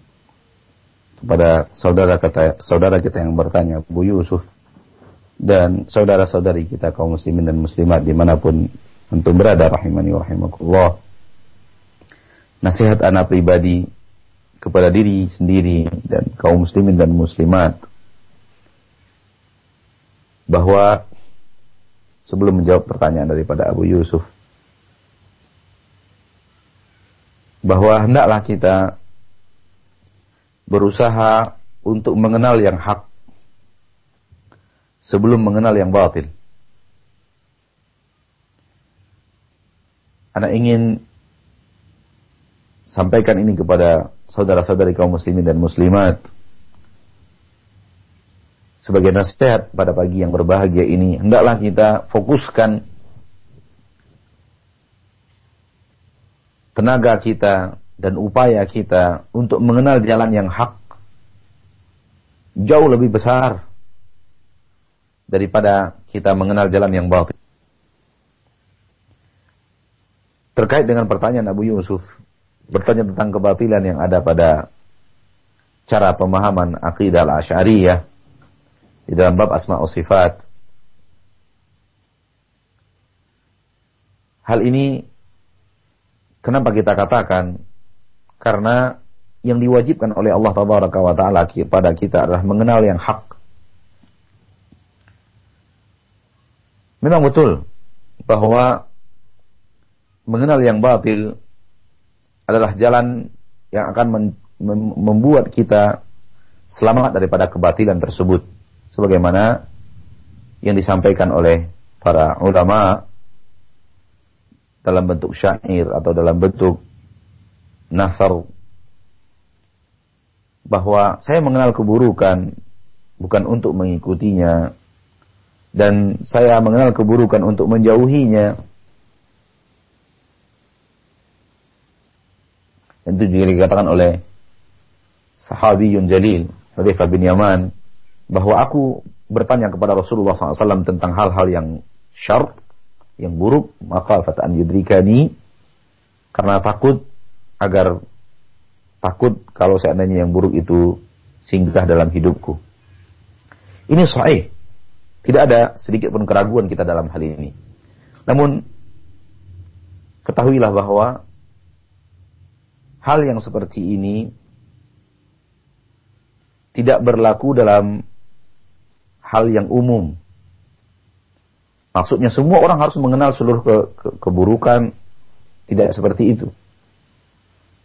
Kepada saudara kita, saudara kita yang bertanya, Bu Yusuf, dan saudara-saudari kita kaum muslimin dan muslimat di mana pun untuk berada rahimani wa rahimakumullah. Nasihat anak pribadi kepada diri sendiri dan kaum muslimin dan muslimat bahwa sebelum menjawab pertanyaan daripada Abu Yusuf bahwa hendaklah kita berusaha untuk mengenal yang hak sebelum mengenal yang batil. Anak ingin sampaikan ini kepada saudara-saudari kaum muslimin dan muslimat sebagai nasihat pada pagi yang berbahagia ini hendaklah kita fokuskan tenaga kita dan upaya kita untuk mengenal jalan yang hak jauh lebih besar daripada kita mengenal jalan yang batil. Terkait dengan pertanyaan Abu Yusuf, bertanya tentang kebatilan yang ada pada cara pemahaman akidah al-asyariyah di dalam bab asma sifat. Hal ini kenapa kita katakan? Karena yang diwajibkan oleh Allah taala kepada kita adalah mengenal yang hak. Memang betul bahwa mengenal yang batil adalah jalan yang akan membuat kita selamat daripada kebatilan tersebut sebagaimana yang disampaikan oleh para ulama dalam bentuk syair atau dalam bentuk nasar bahwa saya mengenal keburukan bukan untuk mengikutinya. Dan saya mengenal keburukan untuk menjauhinya. Dan itu juga dikatakan oleh sahabiyun jalil, Hudzaifah bin Yaman, bahwa aku bertanya kepada Rasulullah SAW tentang hal-hal yang syar, yang buruk, maka fataan yudrikani, karena takut agar takut kalau seandainya yang buruk itu singgah dalam hidupku. Ini sahih. Tidak ada sedikit pun keraguan kita dalam hal ini. Namun, ketahuilah bahwa hal yang seperti ini tidak berlaku dalam hal yang umum. Maksudnya semua orang harus mengenal seluruh ke, ke, keburukan, tidak seperti itu.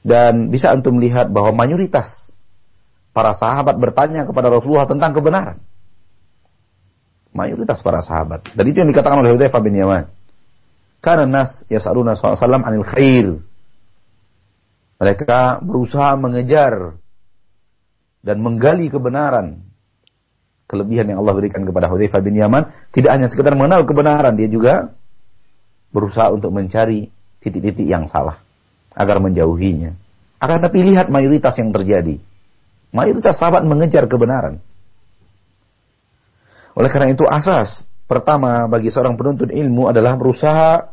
Dan bisa antum lihat bahwa mayoritas para sahabat bertanya kepada Rasulullah tentang kebenaran. Mayoritas para sahabat. Dan itu yang dikatakan oleh Hudzaifah bin Yaman. Karena nas yas'aluna sallam anil khair. Mereka berusaha mengejar dan menggali kebenaran. Kelebihan yang Allah berikan kepada Hudzaifah bin Yaman tidak hanya sekedar mengenal kebenaran, dia juga berusaha untuk mencari titik-titik yang salah agar menjauhinya. Akan tapi lihat mayoritas yang terjadi. Mayoritas sahabat mengejar kebenaran. Oleh karena itu asas pertama bagi seorang penuntut ilmu adalah berusaha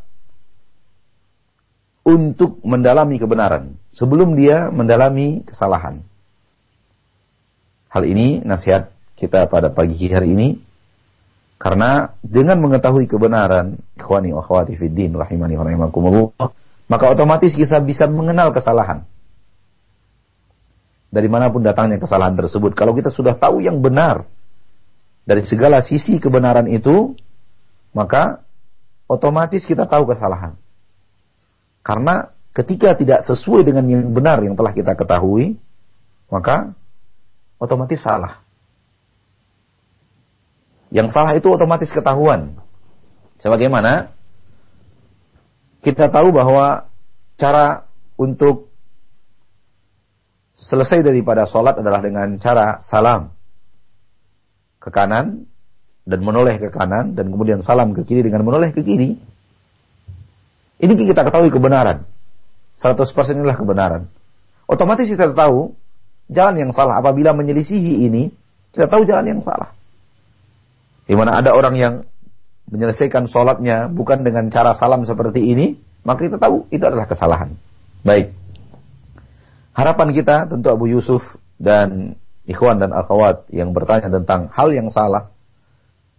untuk mendalami kebenaran sebelum dia mendalami kesalahan. Hal ini nasihat kita pada pagi hari ini karena dengan mengetahui kebenaran, ikhwani wa akhwati fid din rahimani wa rahimakumullah, maka otomatis kita bisa mengenal kesalahan. Dari mana pun datangnya kesalahan tersebut. Kalau kita sudah tahu yang benar dari segala sisi kebenaran itu, maka otomatis kita tahu kesalahan. Karena ketika tidak sesuai dengan yang benar yang telah kita ketahui, maka otomatis salah. Yang salah itu otomatis ketahuan. Sebagaimana kita tahu bahwa cara untuk selesai daripada sholat adalah dengan cara salam ke kanan dan menoleh ke kanan dan kemudian salam ke kiri dengan menoleh ke kiri. Ini kita ketahui kebenaran. 100% inilah kebenaran. Otomatis kita tahu jalan yang salah. Apabila menyelisihi ini, kita tahu jalan yang salah. Di mana ada orang yang menyelesaikan sholatnya bukan dengan cara salam seperti ini, maka kita tahu itu adalah kesalahan. Baik. Harapan kita tentu Abu Yusuf dan ikhwan dan akhwat yang bertanya tentang hal yang salah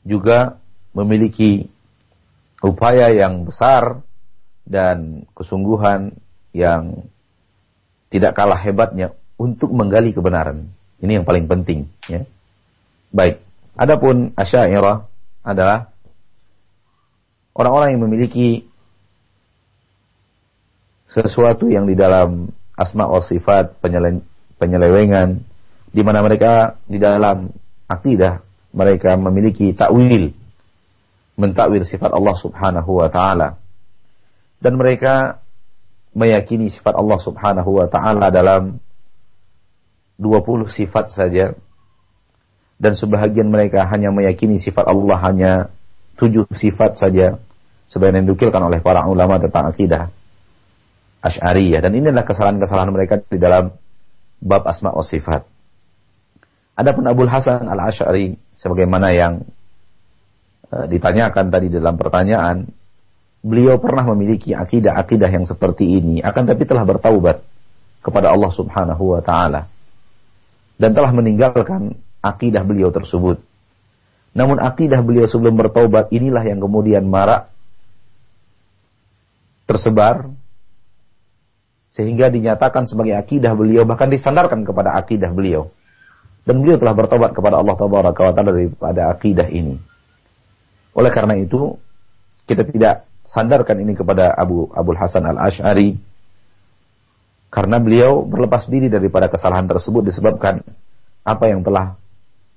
juga memiliki upaya yang besar dan kesungguhan yang tidak kalah hebatnya untuk menggali kebenaran. Ini yang paling penting. Ya. Baik. Adapun asyairah adalah orang-orang yang memiliki sesuatu yang di dalam asma wa sifat penyele penyelewengan di mana mereka di dalam akidah mereka memiliki takwil mentakwil sifat Allah Subhanahu wa taala. Dan mereka meyakini sifat Allah Subhanahu wa taala dalam 20 sifat saja. Dan sebahagian mereka hanya meyakini sifat Allah hanya tujuh sifat saja. Sebagian yang dukilkan oleh para ulama tentang akidah Ash'ariyah dan inilah kesalahan-kesalahan mereka di dalam bab asma wa sifat. Adapun Abdul Hasan al-Ash'ari sebagaimana yang uh, ditanyakan tadi dalam pertanyaan, beliau pernah memiliki akidah-akidah yang seperti ini, akan tapi telah bertaubat kepada Allah Subhanahu wa taala dan telah meninggalkan akidah beliau tersebut. Namun akidah beliau sebelum bertaubat inilah yang kemudian marak tersebar sehingga dinyatakan sebagai akidah beliau bahkan disandarkan kepada akidah beliau dan beliau telah bertobat kepada Allah Taala daripada akidah ini. Oleh karena itu kita tidak sandarkan ini kepada Abu Abdul Hasan Al Ashari karena beliau berlepas diri daripada kesalahan tersebut disebabkan apa yang telah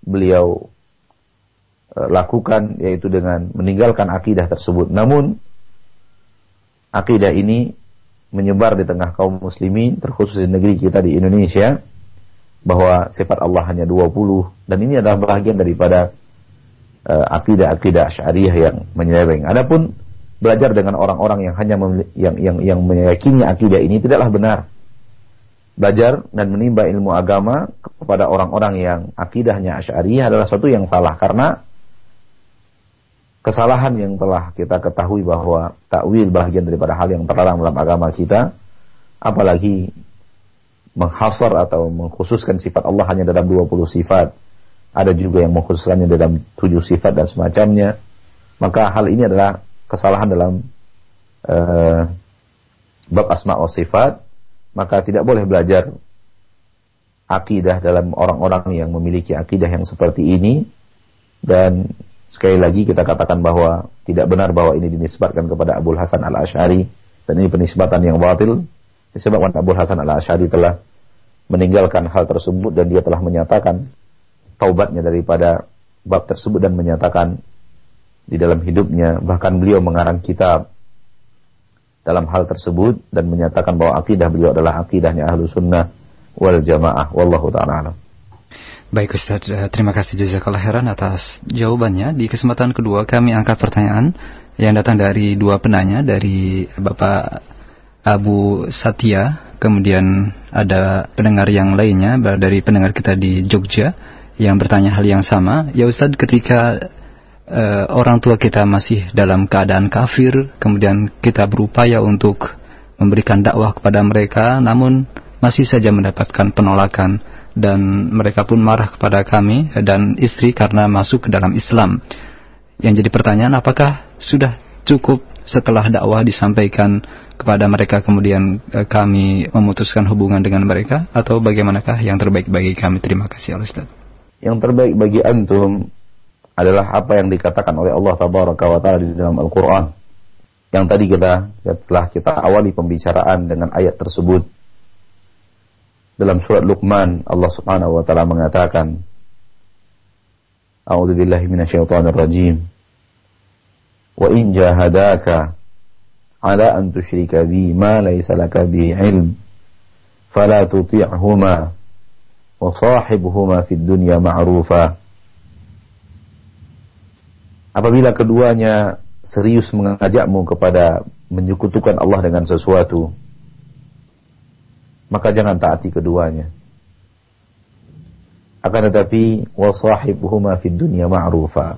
beliau e, lakukan yaitu dengan meninggalkan akidah tersebut. Namun akidah ini menyebar di tengah kaum muslimin terkhusus di negeri kita di Indonesia bahwa sifat Allah hanya 20 dan ini adalah bagian daripada uh, akidah-akidah Asy'ariyah yang menyeleweng. Adapun belajar dengan orang-orang yang hanya yang yang yang meyakini akidah ini tidaklah benar. Belajar dan menimba ilmu agama kepada orang-orang yang akidahnya Asy'ariyah adalah sesuatu yang salah karena kesalahan yang telah kita ketahui bahwa takwil bagian daripada hal yang terlarang dalam agama kita apalagi menghasar atau mengkhususkan sifat Allah hanya dalam 20 sifat. Ada juga yang mengkhususkannya dalam 7 sifat dan semacamnya. Maka hal ini adalah kesalahan dalam uh, bab asma wa sifat. Maka tidak boleh belajar akidah dalam orang-orang yang memiliki akidah yang seperti ini. Dan Sekali lagi kita katakan bahwa tidak benar bahwa ini dinisbatkan kepada Abu Hasan al Ashari dan ini penisbatan yang batil disebabkan Abu Hasan al Ashari telah meninggalkan hal tersebut dan dia telah menyatakan taubatnya daripada bab tersebut dan menyatakan di dalam hidupnya bahkan beliau mengarang kitab dalam hal tersebut dan menyatakan bahwa akidah beliau adalah akidahnya ahlu sunnah wal jamaah wallahu ta'ala Baik Ustaz, eh, terima kasih jazakallah heran atas jawabannya. Di kesempatan kedua kami angkat pertanyaan yang datang dari dua penanya dari Bapak Abu Satya, kemudian ada pendengar yang lainnya dari pendengar kita di Jogja yang bertanya hal yang sama. Ya Ustaz, ketika uh, orang tua kita masih dalam keadaan kafir, kemudian kita berupaya untuk memberikan dakwah kepada mereka, namun masih saja mendapatkan penolakan dan mereka pun marah kepada kami dan istri karena masuk ke dalam Islam. Yang jadi pertanyaan apakah sudah cukup setelah dakwah disampaikan kepada mereka kemudian eh, kami memutuskan hubungan dengan mereka atau bagaimanakah yang terbaik bagi kami? Terima kasih Ustaz. Yang terbaik bagi antum adalah apa yang dikatakan oleh Allah Tabaraka wa taala di dalam Al-Qur'an. Yang tadi kita telah kita awali pembicaraan dengan ayat tersebut dalam surat Luqman Allah Subhanahu wa taala mengatakan A'udzu billahi minasyaitonir rajim Jahadaka ala an tusyrika bi ma laysa laka bi ilm fala tuti'huma wa sahibhuma fid dunya ma'rufa Apabila keduanya serius mengajakmu kepada menyekutukan Allah dengan sesuatu maka jangan taati keduanya. Akan tetapi wasahibuhuma fid dunya ma'rufa.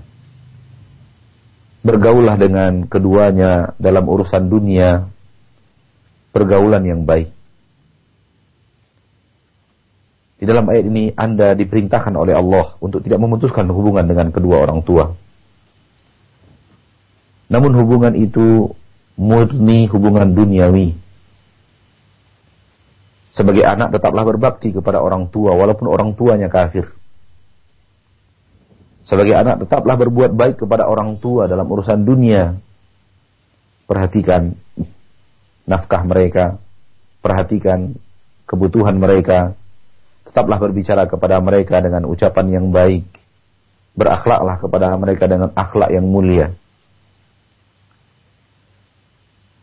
Bergaulah dengan keduanya dalam urusan dunia pergaulan yang baik. Di dalam ayat ini Anda diperintahkan oleh Allah untuk tidak memutuskan hubungan dengan kedua orang tua. Namun hubungan itu murni hubungan duniawi sebagai anak tetaplah berbakti kepada orang tua walaupun orang tuanya kafir. Sebagai anak tetaplah berbuat baik kepada orang tua dalam urusan dunia. Perhatikan nafkah mereka, perhatikan kebutuhan mereka. Tetaplah berbicara kepada mereka dengan ucapan yang baik. Berakhlaklah kepada mereka dengan akhlak yang mulia.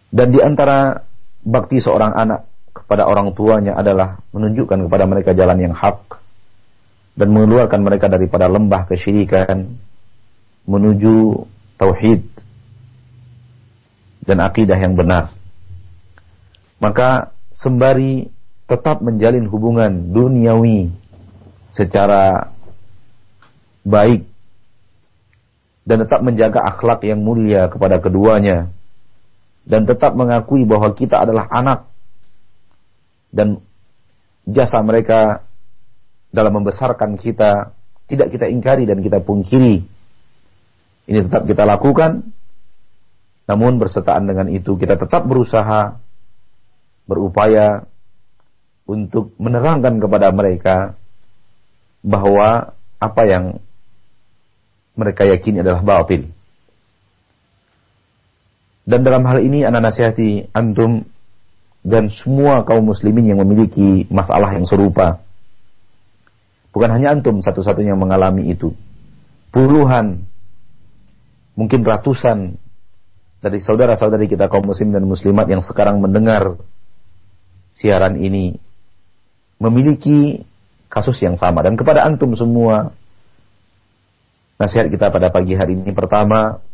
Dan di antara bakti seorang anak kepada orang tuanya adalah menunjukkan kepada mereka jalan yang hak dan mengeluarkan mereka daripada lembah kesyirikan menuju tauhid dan akidah yang benar. Maka sembari tetap menjalin hubungan duniawi secara baik dan tetap menjaga akhlak yang mulia kepada keduanya dan tetap mengakui bahwa kita adalah anak dan jasa mereka dalam membesarkan kita tidak kita ingkari dan kita pungkiri. Ini tetap kita lakukan. Namun bersertaan dengan itu kita tetap berusaha berupaya untuk menerangkan kepada mereka bahwa apa yang mereka yakini adalah batil. Dan dalam hal ini anak nasihati antum dan semua kaum muslimin yang memiliki masalah yang serupa. Bukan hanya antum satu-satunya mengalami itu. Puluhan, mungkin ratusan dari saudara-saudari kita kaum muslim dan muslimat yang sekarang mendengar siaran ini memiliki kasus yang sama. Dan kepada antum semua, nasihat kita pada pagi hari ini pertama,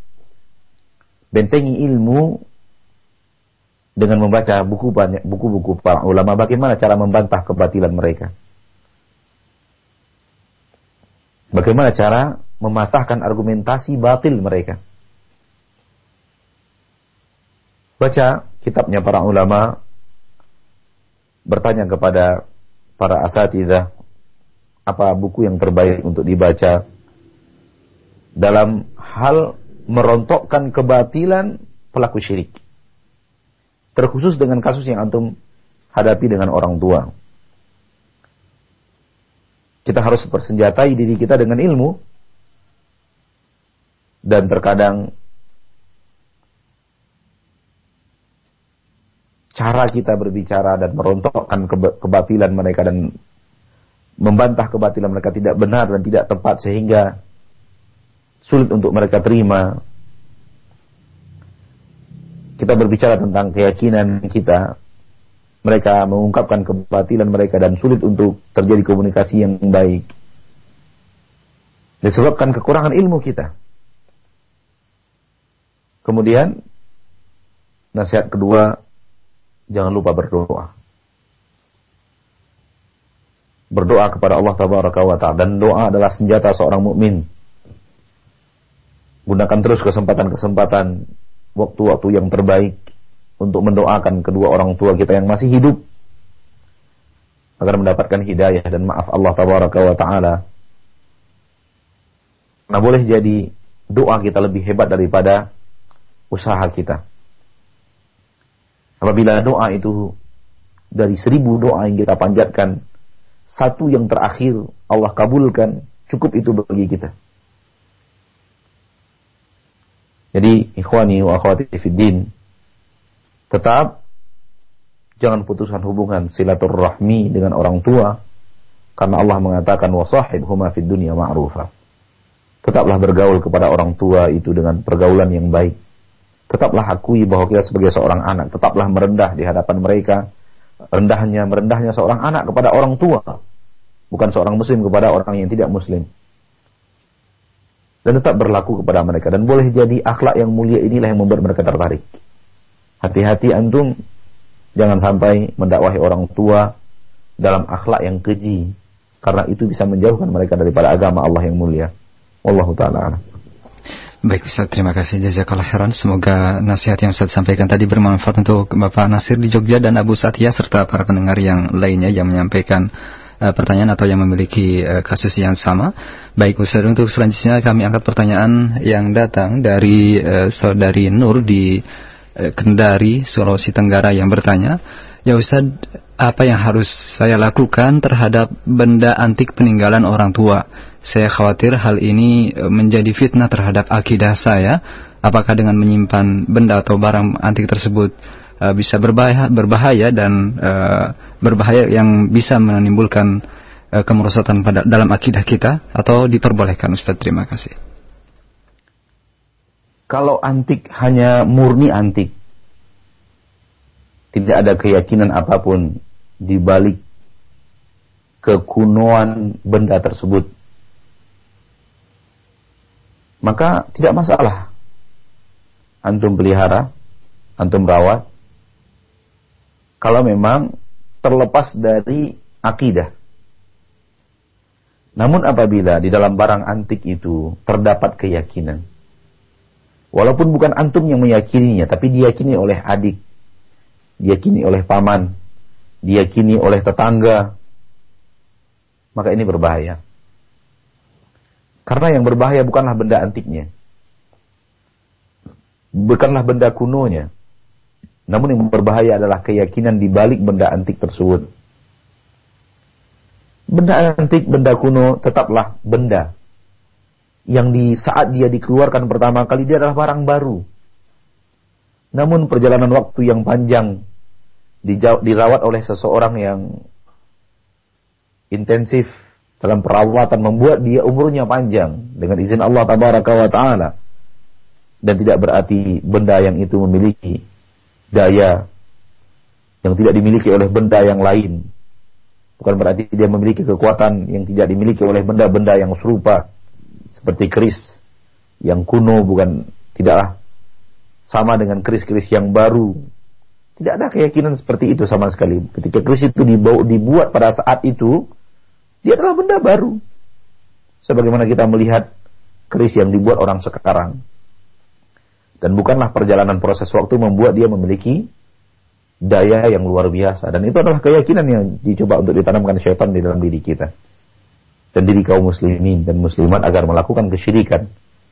bentengi ilmu dengan membaca buku banyak buku-buku para ulama bagaimana cara membantah kebatilan mereka. Bagaimana cara mematahkan argumentasi batil mereka. Baca kitabnya para ulama, bertanya kepada para asatidah apa buku yang terbaik untuk dibaca dalam hal merontokkan kebatilan pelaku syirik. Terkhusus dengan kasus yang antum hadapi dengan orang tua. Kita harus bersenjatai diri kita dengan ilmu. Dan terkadang cara kita berbicara dan merontokkan kebatilan mereka dan membantah kebatilan mereka tidak benar dan tidak tepat sehingga sulit untuk mereka terima. Kita berbicara tentang keyakinan kita, mereka mengungkapkan kebatilan mereka dan sulit untuk terjadi komunikasi yang baik. Disebabkan kekurangan ilmu kita. Kemudian nasihat kedua, jangan lupa berdoa. Berdoa kepada Allah Tabaraka wa Ta'ala dan doa adalah senjata seorang mukmin. Gunakan terus kesempatan-kesempatan waktu-waktu yang terbaik untuk mendoakan kedua orang tua kita yang masih hidup agar mendapatkan hidayah dan maaf Allah tabaraka wa taala. Nah, boleh jadi doa kita lebih hebat daripada usaha kita. Apabila doa itu dari seribu doa yang kita panjatkan, satu yang terakhir Allah kabulkan, cukup itu bagi kita. Jadi, ikhwani wa akhwati fiddin, Tetap jangan putuskan hubungan silaturahmi dengan orang tua karena Allah mengatakan wasahib huma fid dunya ma'rufa. Tetaplah bergaul kepada orang tua itu dengan pergaulan yang baik. Tetaplah akui bahwa kita sebagai seorang anak, tetaplah merendah di hadapan mereka. Rendahnya merendahnya seorang anak kepada orang tua, bukan seorang muslim kepada orang yang tidak muslim. Dan tetap berlaku kepada mereka dan boleh jadi akhlak yang mulia inilah yang membuat mereka tertarik. Hati-hati antum jangan sampai mendakwahi orang tua dalam akhlak yang keji karena itu bisa menjauhkan mereka daripada agama Allah yang mulia. Wallahu taala Baik Ustaz, terima kasih jazakallah khairan. Semoga nasihat yang Ustaz sampaikan tadi bermanfaat untuk Bapak Nasir di Jogja dan Abu Satya serta para pendengar yang lainnya yang menyampaikan uh, pertanyaan atau yang memiliki uh, kasus yang sama. Baik Ustaz, untuk selanjutnya kami angkat pertanyaan yang datang dari uh, saudari Nur di Kendari, Sulawesi Tenggara yang bertanya, Ya Ustaz, apa yang harus saya lakukan terhadap benda antik peninggalan orang tua? Saya khawatir hal ini eh, menjadi fitnah terhadap akidah saya. Apakah dengan menyimpan benda atau barang antik tersebut uh, bisa berbahaya, berbahaya dan uh, berbahaya yang bisa menimbulkan uh, kemerosotan pada dalam akidah kita atau diperbolehkan Ustaz? Terima kasih. Kalau antik hanya murni antik, tidak ada keyakinan apa pun di balik kekunoan benda tersebut, maka tidak masalah. Antum pelihara, antum rawat, kalau memang terlepas dari akidah. Namun apabila di dalam barang antik itu terdapat keyakinan, Walaupun bukan antum yang meyakininya, tapi diyakini oleh adik, diyakini oleh paman, diyakini oleh tetangga, maka ini berbahaya. Karena yang berbahaya bukanlah benda antiknya. Bukanlah benda kunonya. Namun yang berbahaya adalah keyakinan di balik benda antik tersebut. Benda antik, benda kuno tetaplah benda yang di saat dia dikeluarkan pertama kali dia adalah barang baru. Namun perjalanan waktu yang panjang dirawat oleh seseorang yang intensif dalam perawatan membuat dia umurnya panjang dengan izin Allah tabaraka wa taala. Dan tidak berarti benda yang itu memiliki daya yang tidak dimiliki oleh benda yang lain. Bukan berarti dia memiliki kekuatan yang tidak dimiliki oleh benda-benda yang serupa seperti keris yang kuno bukan tidaklah sama dengan keris-keris yang baru. Tidak ada keyakinan seperti itu sama sekali. Ketika keris itu dibuat pada saat itu, dia adalah benda baru. Sebagaimana kita melihat keris yang dibuat orang sekarang. Dan bukanlah perjalanan proses waktu membuat dia memiliki daya yang luar biasa dan itu adalah keyakinan yang dicoba untuk ditanamkan syaitan di dalam diri kita dan diri kaum muslimin dan muslimat agar melakukan kesyirikan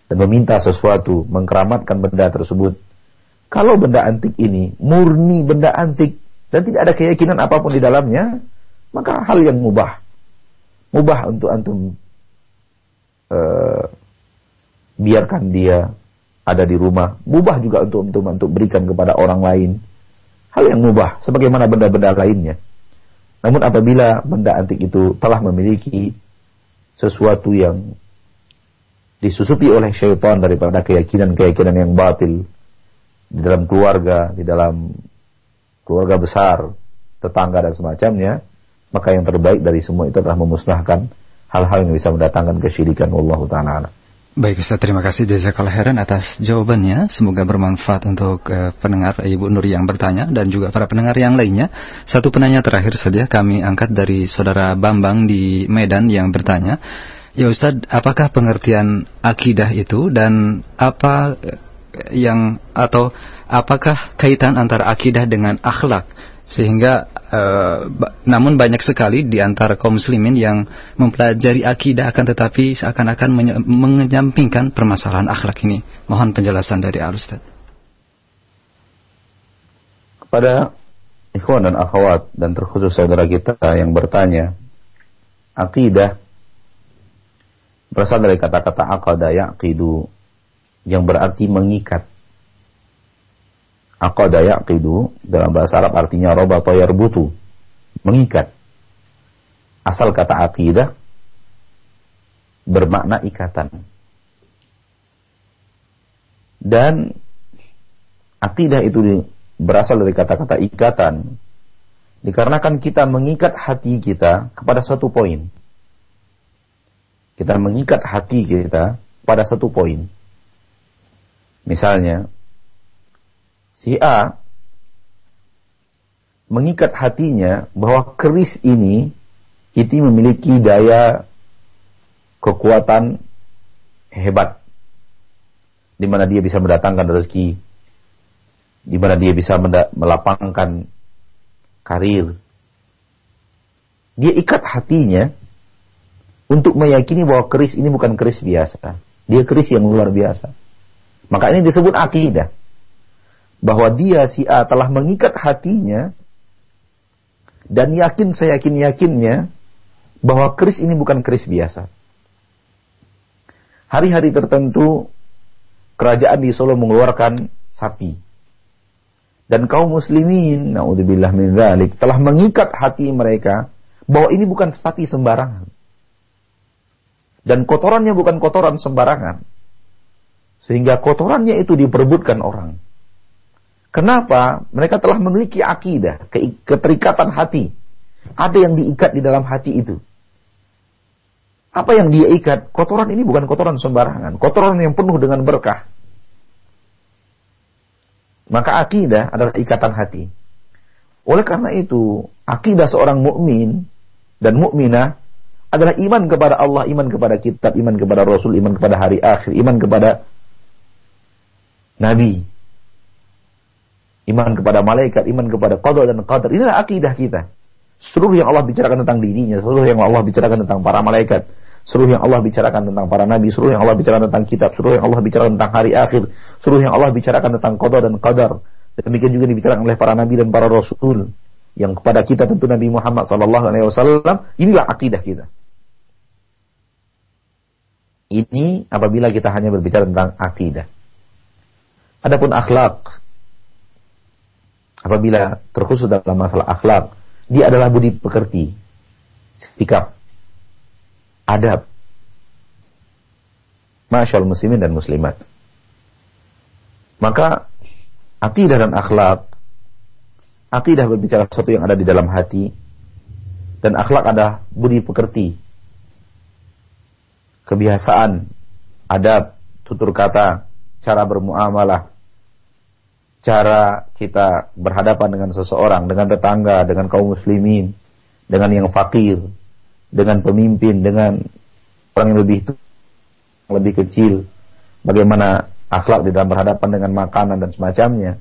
dan meminta sesuatu mengkeramatkan benda tersebut. Kalau benda antik ini murni benda antik dan tidak ada keyakinan apa pun di dalamnya maka hal yang mubah. Mubah untuk antum uh, biarkan dia ada di rumah. Mubah juga untuk untuk untuk berikan kepada orang lain. Hal yang mubah sebagaimana benda-benda lainnya. Namun apabila benda antik itu telah memiliki sesuatu yang disusupi oleh syaitan daripada keyakinan-keyakinan yang batil di dalam keluarga, di dalam keluarga besar, tetangga dan semacamnya, maka yang terbaik dari semua itu adalah memusnahkan hal-hal yang bisa mendatangkan kesyirikan Allah taala. Baik Ustaz, terima kasih Jazakallah Heran atas jawabannya. Semoga bermanfaat untuk uh, pendengar Ibu Nur yang bertanya dan juga para pendengar yang lainnya. Satu penanya terakhir saja kami angkat dari Saudara Bambang di Medan yang bertanya. Ya Ustaz, apakah pengertian akidah itu dan apa eh, yang atau apakah kaitan antara akidah dengan akhlak? Sehingga uh, namun banyak sekali di antara kaum muslimin yang mempelajari akidah akan tetapi seakan-akan menyampingkan permasalahan akhlak ini. Mohon penjelasan dari Al Ustaz. Kepada ikhwan dan akhwat dan terkhusus saudara kita yang bertanya, akidah berasal dari kata-kata aqada yaqidu yang berarti mengikat Aqada yaqidu dalam bahasa Arab artinya rabata yarbutu, mengikat. Asal kata aqidah bermakna ikatan. Dan akidah itu berasal dari kata-kata ikatan dikarenakan kita mengikat hati kita kepada satu poin. Kita mengikat hati kita pada satu poin. Misalnya, si A mengikat hatinya bahwa keris ini itu memiliki daya kekuatan hebat di mana dia bisa mendatangkan rezeki di mana dia bisa melapangkan karir. Dia ikat hatinya untuk meyakini bahwa keris ini bukan keris biasa. Dia keris yang luar biasa. Maka ini disebut akidah bahwa dia si A telah mengikat hatinya dan yakin saya yakin yakinnya bahwa keris ini bukan keris biasa. Hari-hari tertentu kerajaan di Solo mengeluarkan sapi. Dan kaum muslimin, naudzubillah min dzalik, telah mengikat hati mereka bahwa ini bukan sapi sembarangan. Dan kotorannya bukan kotoran sembarangan. Sehingga kotorannya itu diperebutkan orang. Kenapa? Mereka telah memiliki akidah, keterikatan hati. Ada yang diikat di dalam hati itu. Apa yang dia ikat? Kotoran ini bukan kotoran sembarangan. Kotoran yang penuh dengan berkah. Maka akidah adalah ikatan hati. Oleh karena itu, akidah seorang mukmin dan mukminah adalah iman kepada Allah, iman kepada kitab, iman kepada Rasul, iman kepada hari akhir, iman kepada Nabi, iman kepada malaikat, iman kepada qadar dan qadar. Inilah akidah kita. Seluruh yang Allah bicarakan tentang dirinya, seluruh yang Allah bicarakan tentang para malaikat, seluruh yang Allah bicarakan tentang para nabi, seluruh yang Allah bicarakan tentang kitab, seluruh yang Allah bicarakan tentang hari akhir, seluruh yang Allah bicarakan tentang qadar dan qadar. Demikian juga dibicarakan oleh para nabi dan para rasul yang kepada kita tentu Nabi Muhammad sallallahu alaihi wasallam inilah akidah kita. Ini apabila kita hanya berbicara tentang akidah. Adapun akhlak, apabila terkhusus dalam masalah akhlak, dia adalah budi pekerti, sikap, adab. Masyaallah muslimin dan muslimat. Maka akidah dan akhlak, akidah berbicara sesuatu yang ada di dalam hati, Dan akhlak ada budi pekerti. Kebiasaan, adab, tutur kata, cara bermuamalah, cara kita berhadapan dengan seseorang, dengan tetangga, dengan kaum muslimin, dengan yang fakir, dengan pemimpin, dengan orang yang lebih lebih kecil, bagaimana akhlak di dalam berhadapan dengan makanan dan semacamnya.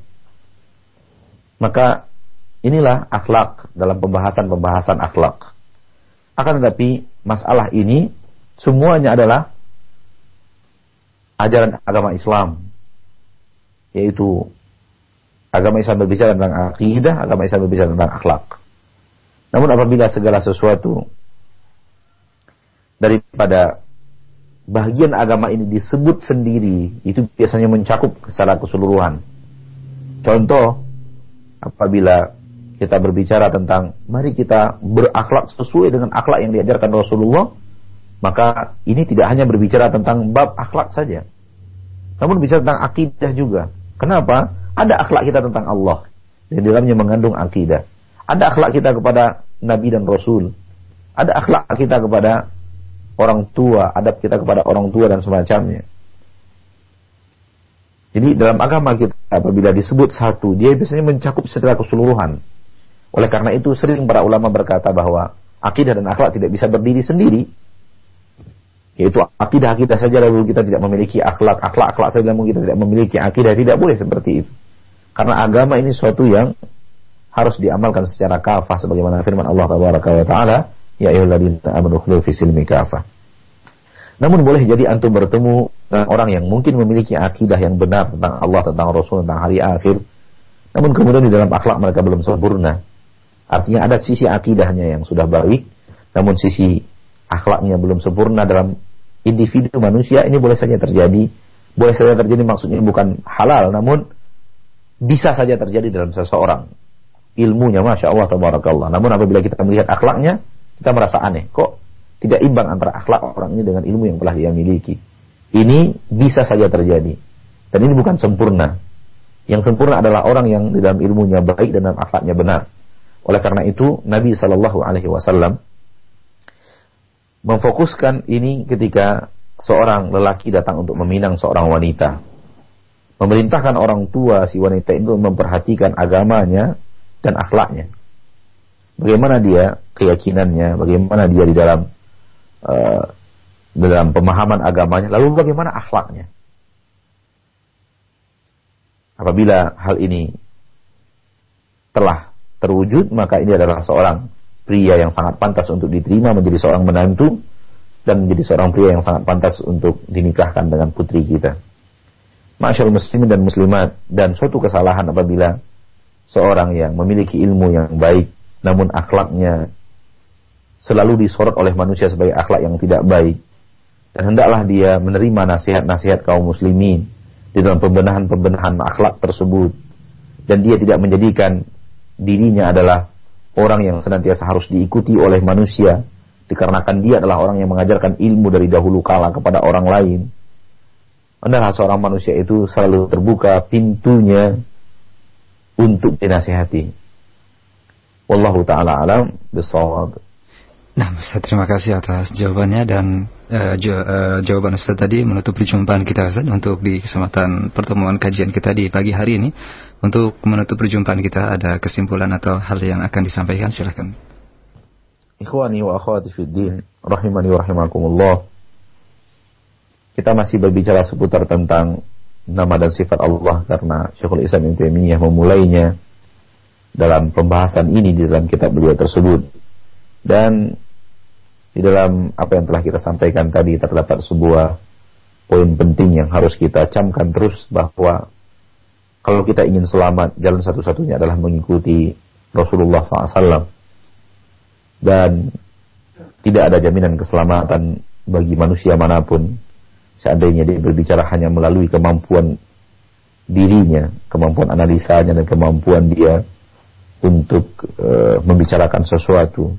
Maka inilah akhlak dalam pembahasan-pembahasan akhlak. Akan tetapi masalah ini semuanya adalah ajaran agama Islam. Yaitu agama Islam berbicara tentang akidah, agama Islam berbicara tentang akhlak. Namun apabila segala sesuatu daripada bagian agama ini disebut sendiri, itu biasanya mencakup secara keseluruhan. Contoh, apabila kita berbicara tentang mari kita berakhlak sesuai dengan akhlak yang diajarkan Rasulullah, maka ini tidak hanya berbicara tentang bab akhlak saja. Namun bicara tentang akidah juga. Kenapa? Ada akhlak kita tentang Allah. Yang di dalamnya mengandung akidah. Ada akhlak kita kepada Nabi dan Rasul. Ada akhlak kita kepada orang tua, adab kita kepada orang tua dan semacamnya. Jadi dalam agama kita apabila disebut satu, dia biasanya mencakup secara keseluruhan. Oleh karena itu sering para ulama berkata bahwa akidah dan akhlak tidak bisa berdiri sendiri. Yaitu akidah-akidah saja lalu kita tidak memiliki akhlak, akhlak-akhlak saja lalu kita tidak memiliki akidah, tidak boleh seperti itu. Karena agama ini suatu yang harus diamalkan secara kafah sebagaimana firman Allah Taala, ya kafah. Namun boleh jadi antum bertemu dengan orang yang mungkin memiliki akidah yang benar tentang Allah, tentang Rasul, tentang hari akhir. Namun kemudian di dalam akhlak mereka belum sempurna. Artinya ada sisi akidahnya yang sudah baik, namun sisi akhlaknya belum sempurna dalam individu manusia ini boleh saja terjadi. Boleh saja terjadi maksudnya bukan halal, namun bisa saja terjadi dalam seseorang. Ilmunya Masya Allah, Tabarakallah. Namun apabila kita melihat akhlaknya, kita merasa aneh. Kok tidak imbang antara akhlak orang ini dengan ilmu yang telah dia miliki. Ini bisa saja terjadi. Dan ini bukan sempurna. Yang sempurna adalah orang yang di dalam ilmunya baik dan dalam akhlaknya benar. Oleh karena itu, Nabi Shallallahu Alaihi Wasallam memfokuskan ini ketika seorang lelaki datang untuk meminang seorang wanita. Memerintahkan orang tua si wanita itu memperhatikan agamanya dan akhlaknya. Bagaimana dia keyakinannya, bagaimana dia di dalam uh, dalam pemahaman agamanya, lalu bagaimana akhlaknya? Apabila hal ini telah terwujud, maka ini adalah seorang pria yang sangat pantas untuk diterima menjadi seorang menantu dan menjadi seorang pria yang sangat pantas untuk dinikahkan dengan putri kita. Masyaallah muslimin dan muslimat dan suatu kesalahan apabila seorang yang memiliki ilmu yang baik namun akhlaknya selalu disorot oleh manusia sebagai akhlak yang tidak baik. Dan hendaklah dia menerima nasihat-nasihat kaum muslimin di dalam pembenahan-pembenahan akhlak tersebut. Dan dia tidak menjadikan dirinya adalah orang yang senantiasa harus diikuti oleh manusia dikarenakan dia adalah orang yang mengajarkan ilmu dari dahulu kala kepada orang lain. Adalah seorang manusia itu selalu terbuka pintunya untuk dinasihati. Wallahu taala alam bisawab. Nah, Ustaz, terima kasih atas jawabannya dan uh, uh, jawaban Ustaz tadi menutup perjumpaan kita Ustaz untuk di kesempatan pertemuan kajian kita di pagi hari ini. Untuk menutup perjumpaan kita ada kesimpulan atau hal yang akan disampaikan silahkan. Ikhwani wa akhwati fid din, rahimani wa rahimakumullah. Kita masih berbicara seputar tentang nama dan sifat Allah karena Syekhul Islam Ibnu Taimiyah memulainya dalam pembahasan ini di dalam kitab beliau tersebut. Dan di dalam apa yang telah kita sampaikan tadi terdapat sebuah poin penting yang harus kita camkan terus bahwa kalau kita ingin selamat, jalan satu-satunya adalah mengikuti Rasulullah SAW. Dan tidak ada jaminan keselamatan bagi manusia mana pun seandainya dia berbicara hanya melalui kemampuan dirinya, kemampuan analisanya dan kemampuan dia untuk uh, membicarakan sesuatu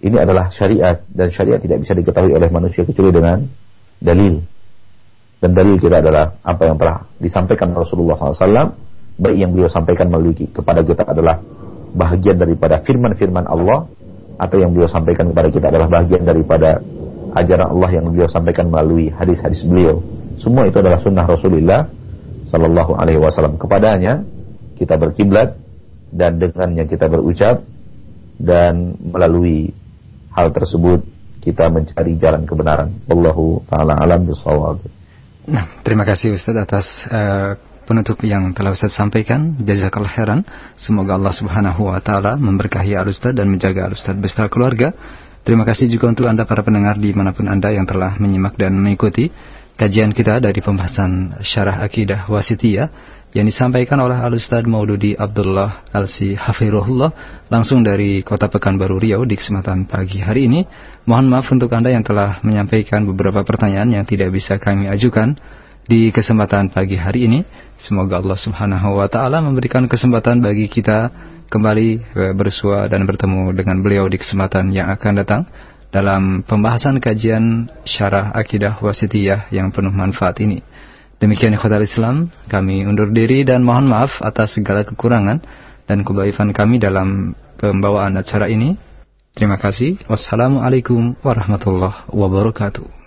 ini adalah syariat dan syariat tidak bisa diketahui oleh manusia kecuali dengan dalil. Dan dalil kita adalah apa yang telah disampaikan Rasulullah SAW, baik yang beliau sampaikan melalui kepada kita adalah bahagian daripada firman-firman Allah atau yang beliau sampaikan kepada kita adalah bagian daripada ajaran Allah yang beliau sampaikan melalui hadis-hadis beliau. Semua itu adalah sunnah Rasulullah Sallallahu Alaihi Wasallam. Kepadanya kita berkiblat dan dengannya kita berucap dan melalui hal tersebut kita mencari jalan kebenaran. Allahu taala alam bisawab. Nah, terima kasih Ustaz atas uh, penutup yang telah Ustaz sampaikan. Jazakallah khairan. Semoga Allah Subhanahu wa taala memberkahi Al Ustaz dan menjaga Al Ustaz beserta keluarga. Terima kasih juga untuk Anda para pendengar di mana pun Anda yang telah menyimak dan mengikuti kajian kita dari pembahasan syarah akidah wasitiyah yang disampaikan oleh Al Ustaz Maududi Abdullah Alsi Hafirullah langsung dari Kota Pekanbaru Riau di kesempatan pagi hari ini. Mohon maaf untuk Anda yang telah menyampaikan beberapa pertanyaan yang tidak bisa kami ajukan di kesempatan pagi hari ini. Semoga Allah Subhanahu wa taala memberikan kesempatan bagi kita kembali eh, bersua dan bertemu dengan beliau di kesempatan yang akan datang dalam pembahasan kajian syarah akidah wasitiyah yang penuh manfaat ini. Demikian ikhwatal Islam, kami undur diri dan mohon maaf atas segala kekurangan dan kebaikan kami dalam pembawaan acara ini. Terima kasih. Wassalamualaikum warahmatullahi wabarakatuh.